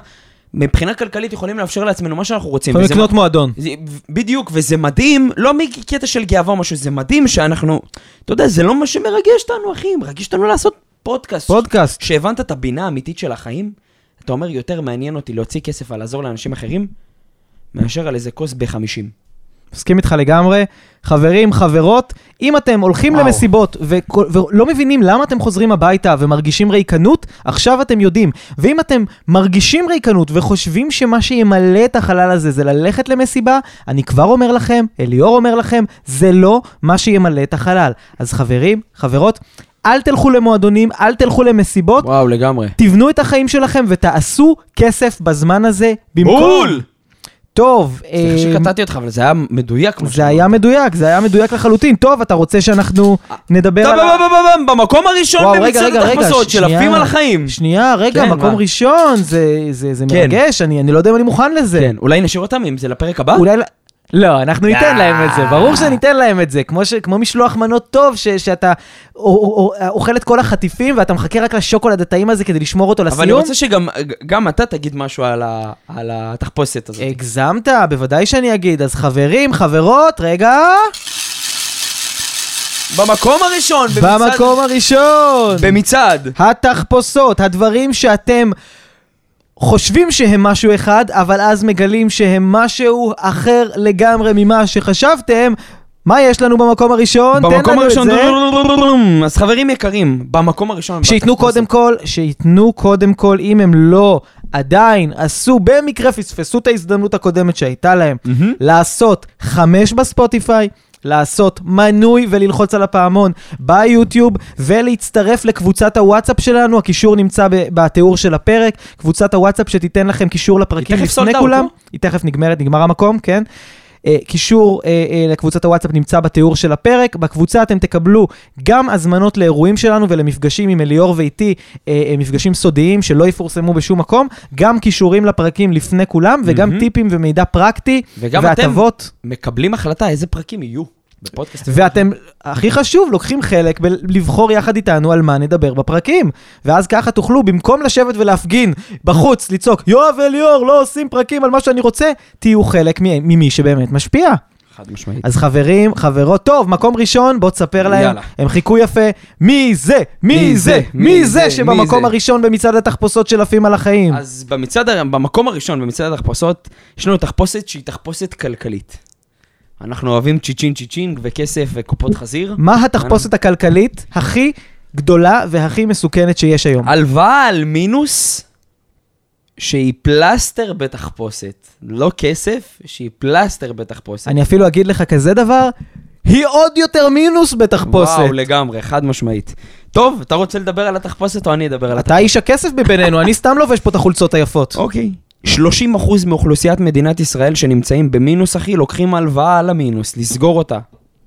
מבחינה כלכלית יכולים לאפשר לעצמנו מה שאנחנו רוצים. יכולים לקנות מועדון. זה, בדיוק, וזה מדהים, לא מקטע של גאווה או משהו, זה מדהים שאנחנו, אתה יודע, זה לא מה שמרגש אותנו, אחי, מרגש אותנו לעשות פודקאסט. פודקאסט. כשהבנת את הבינה האמיתית של החיים, אתה אומר, יותר מעניין אותי להוציא כסף על לעזור לאנשים אחרים, מאשר על איזה כוס ב-50. מסכים איתך לגמרי. חברים, חברות, אם אתם הולכים וואו. למסיבות וכל- ולא מבינים למה אתם חוזרים הביתה ומרגישים ריקנות, עכשיו אתם יודעים. ואם אתם מרגישים ריקנות וחושבים שמה שימלא את החלל הזה זה ללכת למסיבה, אני כבר אומר לכם, אליאור אומר לכם, זה לא מה שימלא את החלל. אז חברים, חברות, אל תלכו למועדונים, אל תלכו למסיבות, וואו, לגמרי. תבנו את החיים שלכם ותעשו כסף בזמן הזה במקום. טוב, סליחה אה, שקטעתי אותך, אבל זה היה מדויק. זה. היה מדויק, זה היה מדויק לחלוטין. טוב, אתה רוצה שאנחנו נדבר על... במקום הראשון במצעד התחפושות של. עפים על החיים. שנייה, רגע, כן, מקום? ראשון, זה- כן. מרגש, אני אני לא יודע אם אני מוכן לזה. כן, אולי נשאיר אותם אם זה לפרק הבא? לא- אנחנו ניתן. להם את זה, ברור שניתן להם את זה, כמו, ש, כמו משלוח מנות טוב, ש, שאתה או, או, או, אוכל את כל החטיפים ואתה מחכה רק לשוקולד הטעים הזה כדי לשמור אותו לסיום. אבל אני רוצה שגם גם אתה תגיד משהו על ה- על התחפושת הזאת. הגזמת, בוודאי שאני אגיד. אז חברים, חברות, רגע, במקום הראשון, במצעד- במקום הראשון. במצעד. התחפושות, הדברים שאתם חושבים שהם משהו אחד, אבל אז מגלים שהם משהו אחר לגמרי ממה שחשבתם. מה יש לנו במקום הראשון? במקום הראשון. אז חברים יקרים, במקום הראשון. שייתנו. קודם כל, שייתנו קודם כל, אם הם לא עדיין עשו, במקרה פספסו את ההזדמנות הקודמת שהייתה להם. לעשות חמש בספוטיפיי, לעשות מנוי וללחוץ על הפעמון ביוטיוב ולהצטרף לקבוצת הוואטסאפ שלנו, הקישור נמצא בתיאור של הפרק, קבוצת הוואטסאפ שתיתן לכם קישור לפרקים תכף לפני sold out, כולם, לא? היא תכף נגמרת, נגמר המקום, כן? אה, קישור אה, אה, לקבוצת הוואטסאפ נמצא בתיאור של הפרק. בקבוצה אתם תקבלו גם הזמנות לאירועים שלנו ולמפגשים עם אליאור ואיתי, מפגשים סודיים שלא יפורסמו בשום מקום, גם קישורים לפרקים לפני כולם וגם. טיפים ומידע פרקטי וגם אתם והטבות. מקבלים החלטה איזה פרקים יהיו. בפודקאסט. ואתם, הכי חשוב, לוקחים חלק בלבחור יחד איתנו על מה נדבר בפרקים. ואז ככה תוכלו, במקום לשבת ולהפגין בחוץ, לצעוק, יואב וליאור לא עושים פרקים על מה שאני רוצה, תהיו חלק ממי שבאמת משפיע. חד משמעית. אז חברים, חברות, טוב, מקום ראשון, בוא תספר להם, יאללה. הם חיכו יפה, מי זה, מי מי זה, זה, מי זה זה, שבמקום מי זה? הראשון במצעד התחפושות של עפים על החיים. אז במצעד, במקום הראשון, במצעד התחפושות, יש לנו תחפושת שהיא תחפושת כלכלית. אנחנו אוהבים צ'יצ'ין צ'יצ'ינג וכסף וקופות חזיר. מה התחפושת הכלכלית הכי גדולה והכי מסוכנת שיש היום? הלוואה על מינוס שהיא פלסטר בתחפושת. לא כסף, שהיא פלסטר בתחפושת. אני אפילו אגיד לך כזה דבר, היא עוד יותר מינוס בתחפושת. וואו, לגמרי, חד משמעית. טוב, אתה רוצה לדבר על התחפושת או אני אדבר על אתה איש הכסף מבינינו, אני סתם לובש פה את החולצות היפות. אוקיי. 30% מאוכלוסיית מדינת ישראל שנמצאים במינוס, אחי, לוקחים הלוואה על המינוס, לסגור אותה.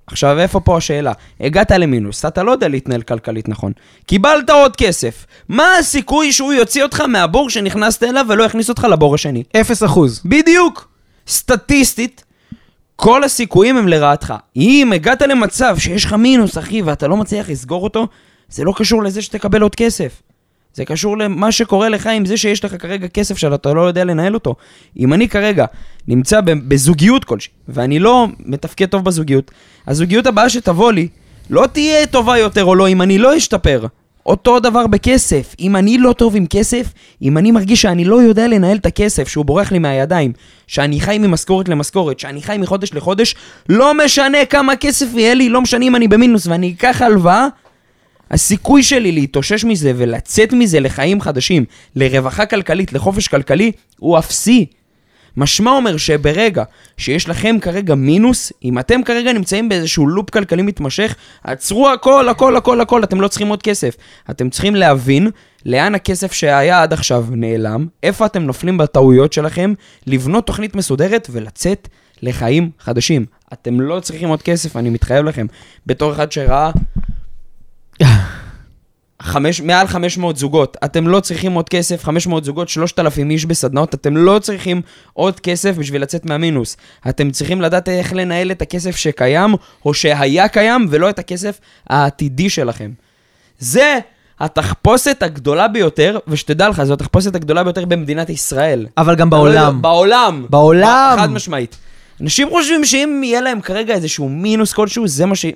עכשיו, איפה פה השאלה? הגעת למינוס, אתה לא יודע להתנהל כלכלית נכון. קיבלת עוד כסף. מה הסיכוי שהוא יוציא אותך מהבור שנכנסת אליו ולא יכניס אותך לבור השני? אפס אחוז. בדיוק. סטטיסטית, כל הסיכויים הם לרעתך. אם הגעת למצב שיש לך מינוס, אחי, ואתה לא מצליח לסגור אותו, זה לא קשור לזה שתקבל עוד כסף. זה קשור למה שקורה לך עם זה שיש לך כרגע כסף שאתה לא יודע לנהל אותו. אם אני כרגע נמצא בזוגיות כלשהי, ואני לא מתפקד טוב בזוגיות, הזוגיות הבאה שתבוא לי לא תהיה טובה יותר או לא אם אני לא אשתפר. אותו דבר בכסף, אם אני לא טוב עם כסף, אם אני מרגיש שאני לא יודע לנהל את הכסף, שהוא בורח לי מהידיים, שאני חי ממשכורת למשכורת, שאני חי מחודש לחודש, לא משנה כמה כסף יהיה לי, לא משנה אם אני במינוס ואני אקח הלוואה, הסיכוי שלי להתאושש מזה ולצאת מזה לחיים חדשים, לרווחה כלכלית, לחופש כלכלי, הוא אפסי. משמע אומר שברגע שיש לכם כרגע מינוס, אם אתם כרגע נמצאים באיזשהו לופ כלכלי מתמשך, עצרו הכל, הכל, הכל, הכל, אתם לא צריכים עוד כסף. אתם צריכים להבין לאן הכסף שהיה עד עכשיו נעלם, איפה אתם נופלים בטעויות שלכם, לבנות תוכנית מסודרת ולצאת לחיים חדשים. אתם לא צריכים עוד כסף, אני מתחייב לכם. בתור אחד שראה חמש, מעל 500 זוגות, אתם לא צריכים עוד כסף, 500 זוגות, 3,000 איש בסדנאות, אתם לא צריכים עוד כסף בשביל לצאת מהמינוס. אתם צריכים לדעת איך לנהל את הכסף שקיים, או שהיה קיים, ולא את הכסף העתידי שלכם. זה התחפושת הגדולה ביותר, ושתדע לך, זו התחפושת הגדולה ביותר במדינת ישראל. אבל גם בעולם. בעולם. בעולם. חד משמעית. אנשים חושבים שאם יהיה להם כרגע איזשהו מינוס כלשהו, זה מה ש...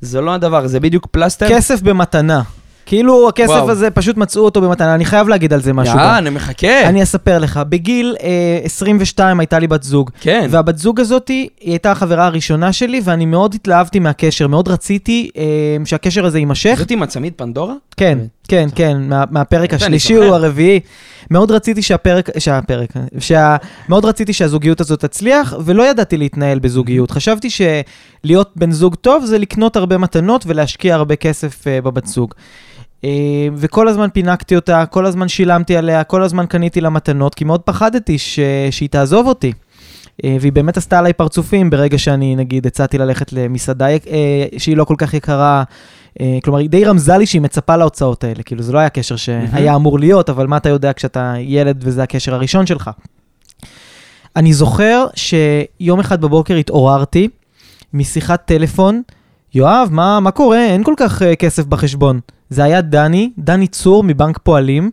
זה לא הדבר, זה בדיוק פלסטר. כסף במתנה. כאילו הכסף וואו. הזה, פשוט מצאו אותו במתנה. אני חייב להגיד על זה משהו. יאה, אני מחכה. אני אספר לך, בגיל אה, 22 הייתה לי בת זוג, כן. והבת זוג הזאת, היא הייתה החברה הראשונה שלי, ואני מאוד התלהבתי מהקשר, מאוד רציתי אה, שהקשר הזה יימשך. זאת עם הצמיד פנדורה? כן, כן, כן, מה, מהפרק השלישי. הוא הרביעי. מאוד רציתי שהפרק, שהפרק, שה, מאוד רציתי שהזוגיות הזאת תצליח, ולא ידעתי להתנהל בזוגיות. חשבתי שלהיות בן זוג טוב זה לקנות הרבה מתנות ולהשקיע הרבה כסף uh, בבת זוג. Uh, וכל הזמן פינקתי אותה, כל הזמן שילמתי עליה, כל הזמן קניתי לה מתנות, כי מאוד פחדתי ש, שהיא תעזוב אותי. Uh, והיא באמת עשתה עליי פרצופים ברגע שאני, נגיד, הצעתי ללכת למסעדה uh, שהיא לא כל כך יקרה. אה, כלומר, היא די רמזה לי שהיא מצפה להוצאות האלה. כאילו, זה לא היה קשר שהיה אמור להיות, אבל מה אתה יודע כשאתה ילד וזה הקשר הראשון שלך? אני זוכר שיום אחד בבוקר התעוררתי משיחת טלפון, יואב, מה, מה קורה? אין כל כך uh, כסף בחשבון. זה היה דני, דני צור מבנק פועלים.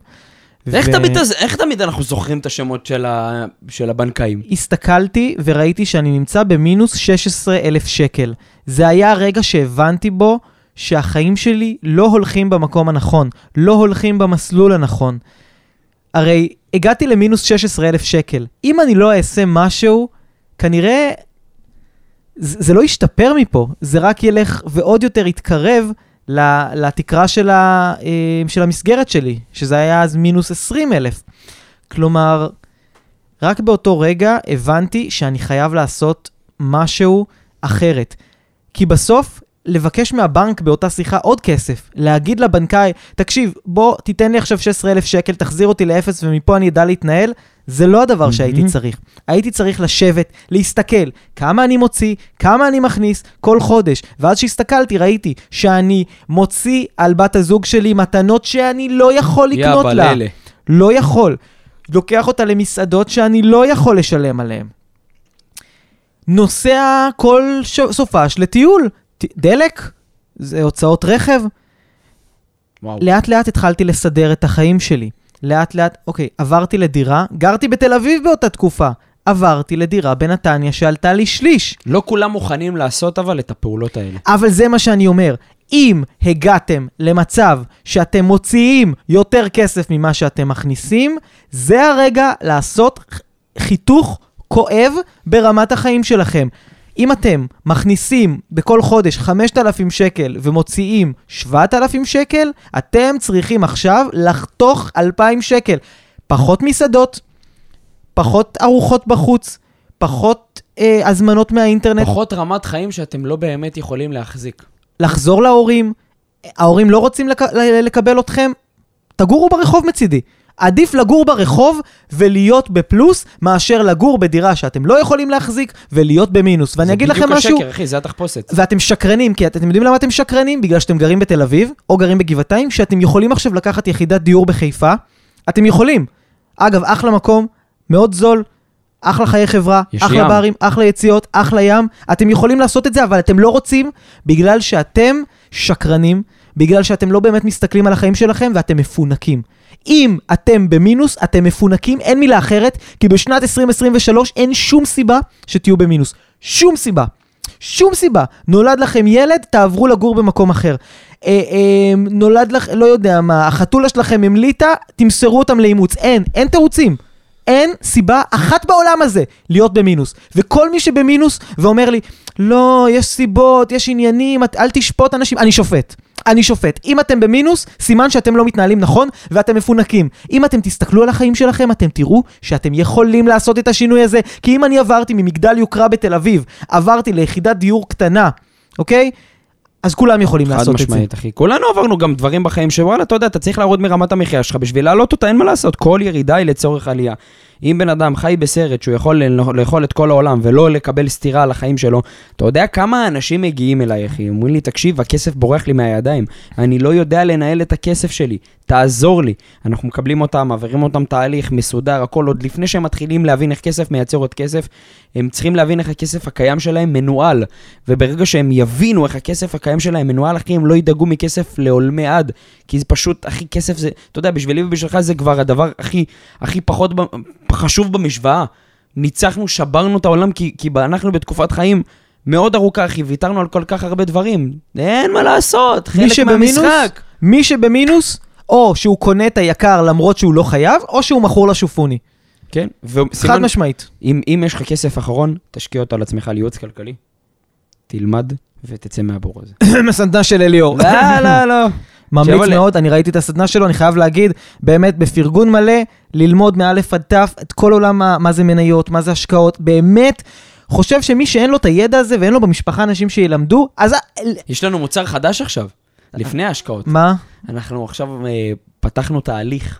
איך ו- תמיד איך תמיד אנחנו זוכרים את השמות של ה- של הבנקאים? הסתכלתי וראיתי שאני נמצא במינוס 16,000 שקל. זה היה הרגע שהבנתי בו שהחיים שלי לא הולכים במקום הנכון, לא הולכים במסלול הנכון. הרי הגעתי למינוס 16,000 שקל. אם אני לא אעשה משהו, כנראה זה, זה לא ישתפר מפה, זה רק ילך ועוד יותר יתקרב לתקרה של, ה, אה, של המסגרת שלי, שזה היה אז מינוס 20,000. כלומר, רק באותו רגע הבנתי שאני חייב לעשות משהו אחרת. כי בסוף, לבקש מהבנק באותה שיחה עוד כסף, להגיד לבנקאי, תקשיב, בוא תיתן לי עכשיו 16,000 שקל, תחזיר אותי לאפס ומפה אני אדע להתנהל, זה לא הדבר שהייתי. צריך. הייתי צריך לשבת, להסתכל, כמה אני מוציא, כמה אני מכניס כל חודש. ואז שהסתכלתי, ראיתי שאני מוציא על בת הזוג שלי מתנות שאני לא יכול לקנות לה. לא יכול. לוקח אותה למסעדות שאני לא יכול לשלם עליהן. נוסע כל ש... סופש לטיול. דלק? זה הוצאות רכב? וואו. לאט לאט התחלתי לסדר את החיים שלי. לאט לאט, אוקיי, עברתי לדירה, גרתי בתל אביב באותה תקופה. עברתי לדירה בנתניה שעלתה לי שליש. לא כולם מוכנים לעשות אבל את הפעולות האלה. אבל זה מה שאני אומר. אם הגעתם למצב שאתם מוציאים יותר כסף ממה שאתם מכניסים, זה הרגע לעשות חיתוך כואב ברמת החיים שלכם. אם אתם מכניסים בכל חודש 5,000 שקל ומוציאים 7,000 שקל, אתם צריכים עכשיו לחתוך 2,000 שקל. פחות מסעדות, פחות ארוחות בחוץ, פחות אה, הזמנות מהאינטרנט, פחות רמת חיים שאתם לא באמת יכולים להחזיק. לחזור להורים, ההורים לא רוצים לק... לקבל אתכם, תגורו ברחוב מצידי. עדיף לגור ברחוב ולהיות בפלוס, מאשר לגור בדירה שאתם לא יכולים להחזיק ולהיות במינוס. ואני אגיד לכם משהו, זה בדיוק השקר, אחי, זה התחפושת. ואתם שקרנים, כי אתם יודעים למה אתם שקרנים? בגלל שאתם גרים בתל אביב, או גרים בגבעתיים, שאתם יכולים עכשיו לקחת יחידת דיור בחיפה. אתם יכולים. אגב, אחלה מקום, מאוד זול, אחלה חיי חברה, אחלה ים. ברים, אחלה יציאות, אחלה ים. אתם יכולים לעשות את זה, אבל אתם לא רוצים, בגלל שאתם שקרנים, בגלל שאתם לא באמת מסתכלים על החיים שלכם ואתם מפונקים. אם אתם במינוס, אתם מפונקים, אין מילה אחרת, כי בשנת 2023 אין שום סיבה שתהיו במינוס. שום סיבה. שום סיבה. נולד לכם ילד, תעברו לגור במקום אחר. אה, אה, נולד לך, לא יודע מה, החתולה שלכם המליטה, תמסרו אותם לאימוץ. אין, אין תירוצים. אין סיבה אחת בעולם הזה להיות במינוס. וכל מי שבמינוס ואומר לי, לא, יש סיבות, יש עניינים, אל תשפוט אנשים, אני שופט. אני שופט. אם אתם במינוס, סימן שאתם לא מתנהלים נכון ואתם מפונקים. אם אתם תסתכלו על החיים שלכם, אתם תראו שאתם יכולים לעשות את השינוי הזה. כי אם אני עברתי ממגדל יוקרה בתל אביב, עברתי ליחידת דיור קטנה, אוקיי? אז כולם יכולים חד לעשות את זה. משמעית, אחי. כולנו עברנו גם דברים בחיים שוואלה, אתה יודע, אתה צריך להראות מרמת המחיה שלך בשביל להעלות אותה, אין מה לעשות. כל ירידה היא לצורך עלייה. אם בן אדם חי בסרט שהוא יכול לאכול את כל העולם ולא לקבל סטירה על החיים שלו, אתה יודע כמה אנשים מגיעים אליי, אחי? אומרים לי, תקשיב, הכסף בורח לי מהידיים. אני לא יודע לנהל את הכסף שלי, תעזור לי. אנחנו מקבלים אותם, מעבירים אותם תהליך מסודר, הכל עוד לפני שהם מתחילים להבין איך כסף מייצר עוד כסף, הם צריכים להבין איך הכסף הקיים שלהם מנוהל. וברגע שהם יבינו איך הכסף הקיים שלהם מנוהל, אחי, הם לא ידאגו מכסף לעולמי עד. כי זה פשוט, אחי, כסף זה, אתה יודע, בשבילי ובשבילך זה כבר הדבר הכי, הכי פחות חשוב במשוואה. ניצחנו, שברנו את העולם, כי, כי אנחנו בתקופת חיים מאוד ארוכה, אחי, ויתרנו על כל כך הרבה דברים. אין מה לעשות, מי חלק שבמינוס, מהמשחק. מי שבמינוס, או שהוא קונה את היקר למרות שהוא לא חייב, או שהוא מכור לשופוני. כן, חד וסימן, משמעית. אם, אם יש לך כסף אחרון, תשקיע אותו על עצמך לייעוץ כלכלי. תלמד ותצא מהבור הזה. <coughs> מהסדנה של אליאור. לא, לא, לא. <laughs> ממליץ מאוד, אני ראיתי את הסדנה שלו, אני חייב להגיד, באמת בפרגון מלא, ללמוד מאלף עד תף את כל עולם ה- מה זה מניות, מה זה השקעות, באמת. חושב שמי שאין לו את הידע הזה ואין לו במשפחה אנשים שילמדו, אז... יש לנו מוצר חדש עכשיו, לפני ההשקעות. מה? אנחנו עכשיו אה, פתחנו תהליך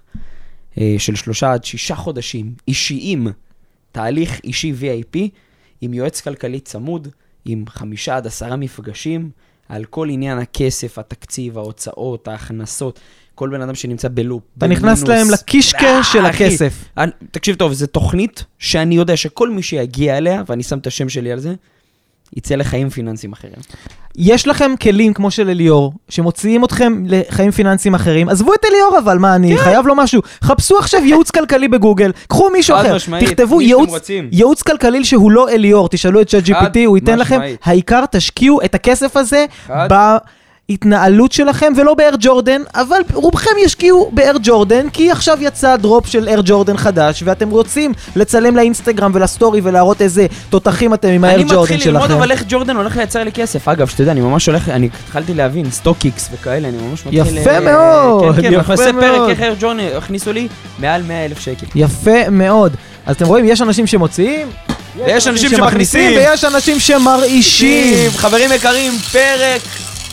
אה, של שלושה עד שישה חודשים אישיים, תהליך אישי VIP, עם יועץ כלכלי צמוד, עם חמישה עד עשרה מפגשים, על כל עניין הכסף, התקציב, ההוצאות, ההכנסות, כל בן אדם שנמצא בלופ. אתה נכנס. להם לקישקע אה, של הכסף. תקשיב טוב, זו תוכנית שאני יודע שכל מי שיגיע אליה, ואני שם את השם שלי על זה, יצא לחיים פיננסיים אחרים. יש לכם כלים כמו של אליאור, שמוציאים אתכם לחיים פיננסיים אחרים, עזבו את אליאור אבל, מה, אני כן. חייב לו משהו. חפשו עכשיו ייעוץ כלכלי בגוגל, קחו מישהו אחר, משמעית, תכתבו ייעוץ. ייעוץ כלכלי שהוא לא אליאור, תשאלו את צ'אט חד GPT, הוא ייתן לכם, משמעית. העיקר תשקיעו את הכסף הזה חד. בהתנהלות שלכם ולא ב Air Jordan, אבל רובכם ישקיעו ב Air Jordan, כי עכשיו יצא drop של Air Jordan חדש, ואתם רוצים לצלם לאינסטגרם ולסטורי ולהראות איזה תותחים אתם עם ה Air אני ג'ורדן מתחיל ללמוד שלכם. אבל איך ג'ורדן הולך לייצר לי כסף. אגב, שתדע, אני ממש הולך, אני התחלתי להבין, StockX וכאלה, אני ממש מתחיל... יפה אה, מאוד, כן, כן, יפה אנחנו נעשה מאוד. פרק איך Air Jordan הכניסו לי מעל 100 אלף שקל. יפה מאוד. אז אתם רואים, יש אנשים שמוציאים, ויש אנשים שמכניסים. ויש אנשים שמרעישים. חברים יקרים, פרק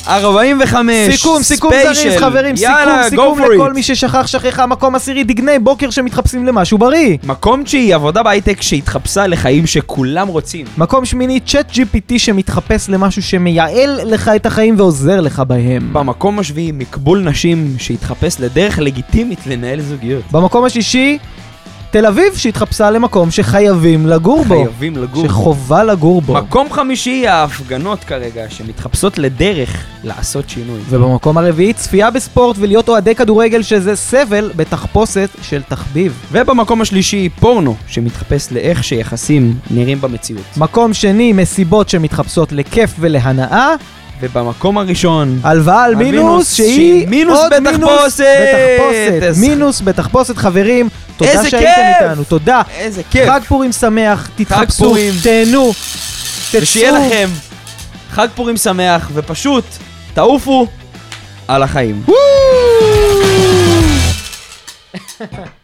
45. סיכום, סיכום. זריז חברים, סיכום, יאללה, סיכום for לכל it. מי ששכח שכחה, מקום עשירי, דגני בוקר שמתחפשים למשהו בריא. מקום תשיעי, עבודה בהייטק שהתחפשה לחיים שכולם רוצים. מקום שמיני, צ'אט GPT שמתחפש למשהו שמייעל לך את החיים ועוזר לך בהם. במקום השביעי, מקבול נשים שהתחפש לדרך לגיטימית לנהל זוגיות. במקום השישי, תל אביב שהתחפשה למקום שחייבים לגור בו. חייבים לגור בו. שחובה לגור בו. מקום חמישי, ההפגנות כרגע, שמתחפשות לדרך לעשות שינוי. ובמקום הרביעי, צפייה בספורט ולהיות אוהדי כדורגל שזה סבל בתחפושת של תחביב. ובמקום השלישי, פורנו, שמתחפש לאיך שיחסים נראים במציאות. מקום שני, מסיבות שמתחפשות לכיף ולהנאה. ובמקום הראשון, הלוואה על מינוס שהיא מינוס עוד בתחפושת. מינוס בתחפושת. אז- מינוס בתחפושת, חברים. תודה איזה שהייתם כיף! איתנו, תודה. איזה כיף. חג פורים שמח, תתחפשו. תהנו, ושיהיה תצאו. לכם חג פורים שמח, ופשוט תעופו על החיים. וואו! <laughs>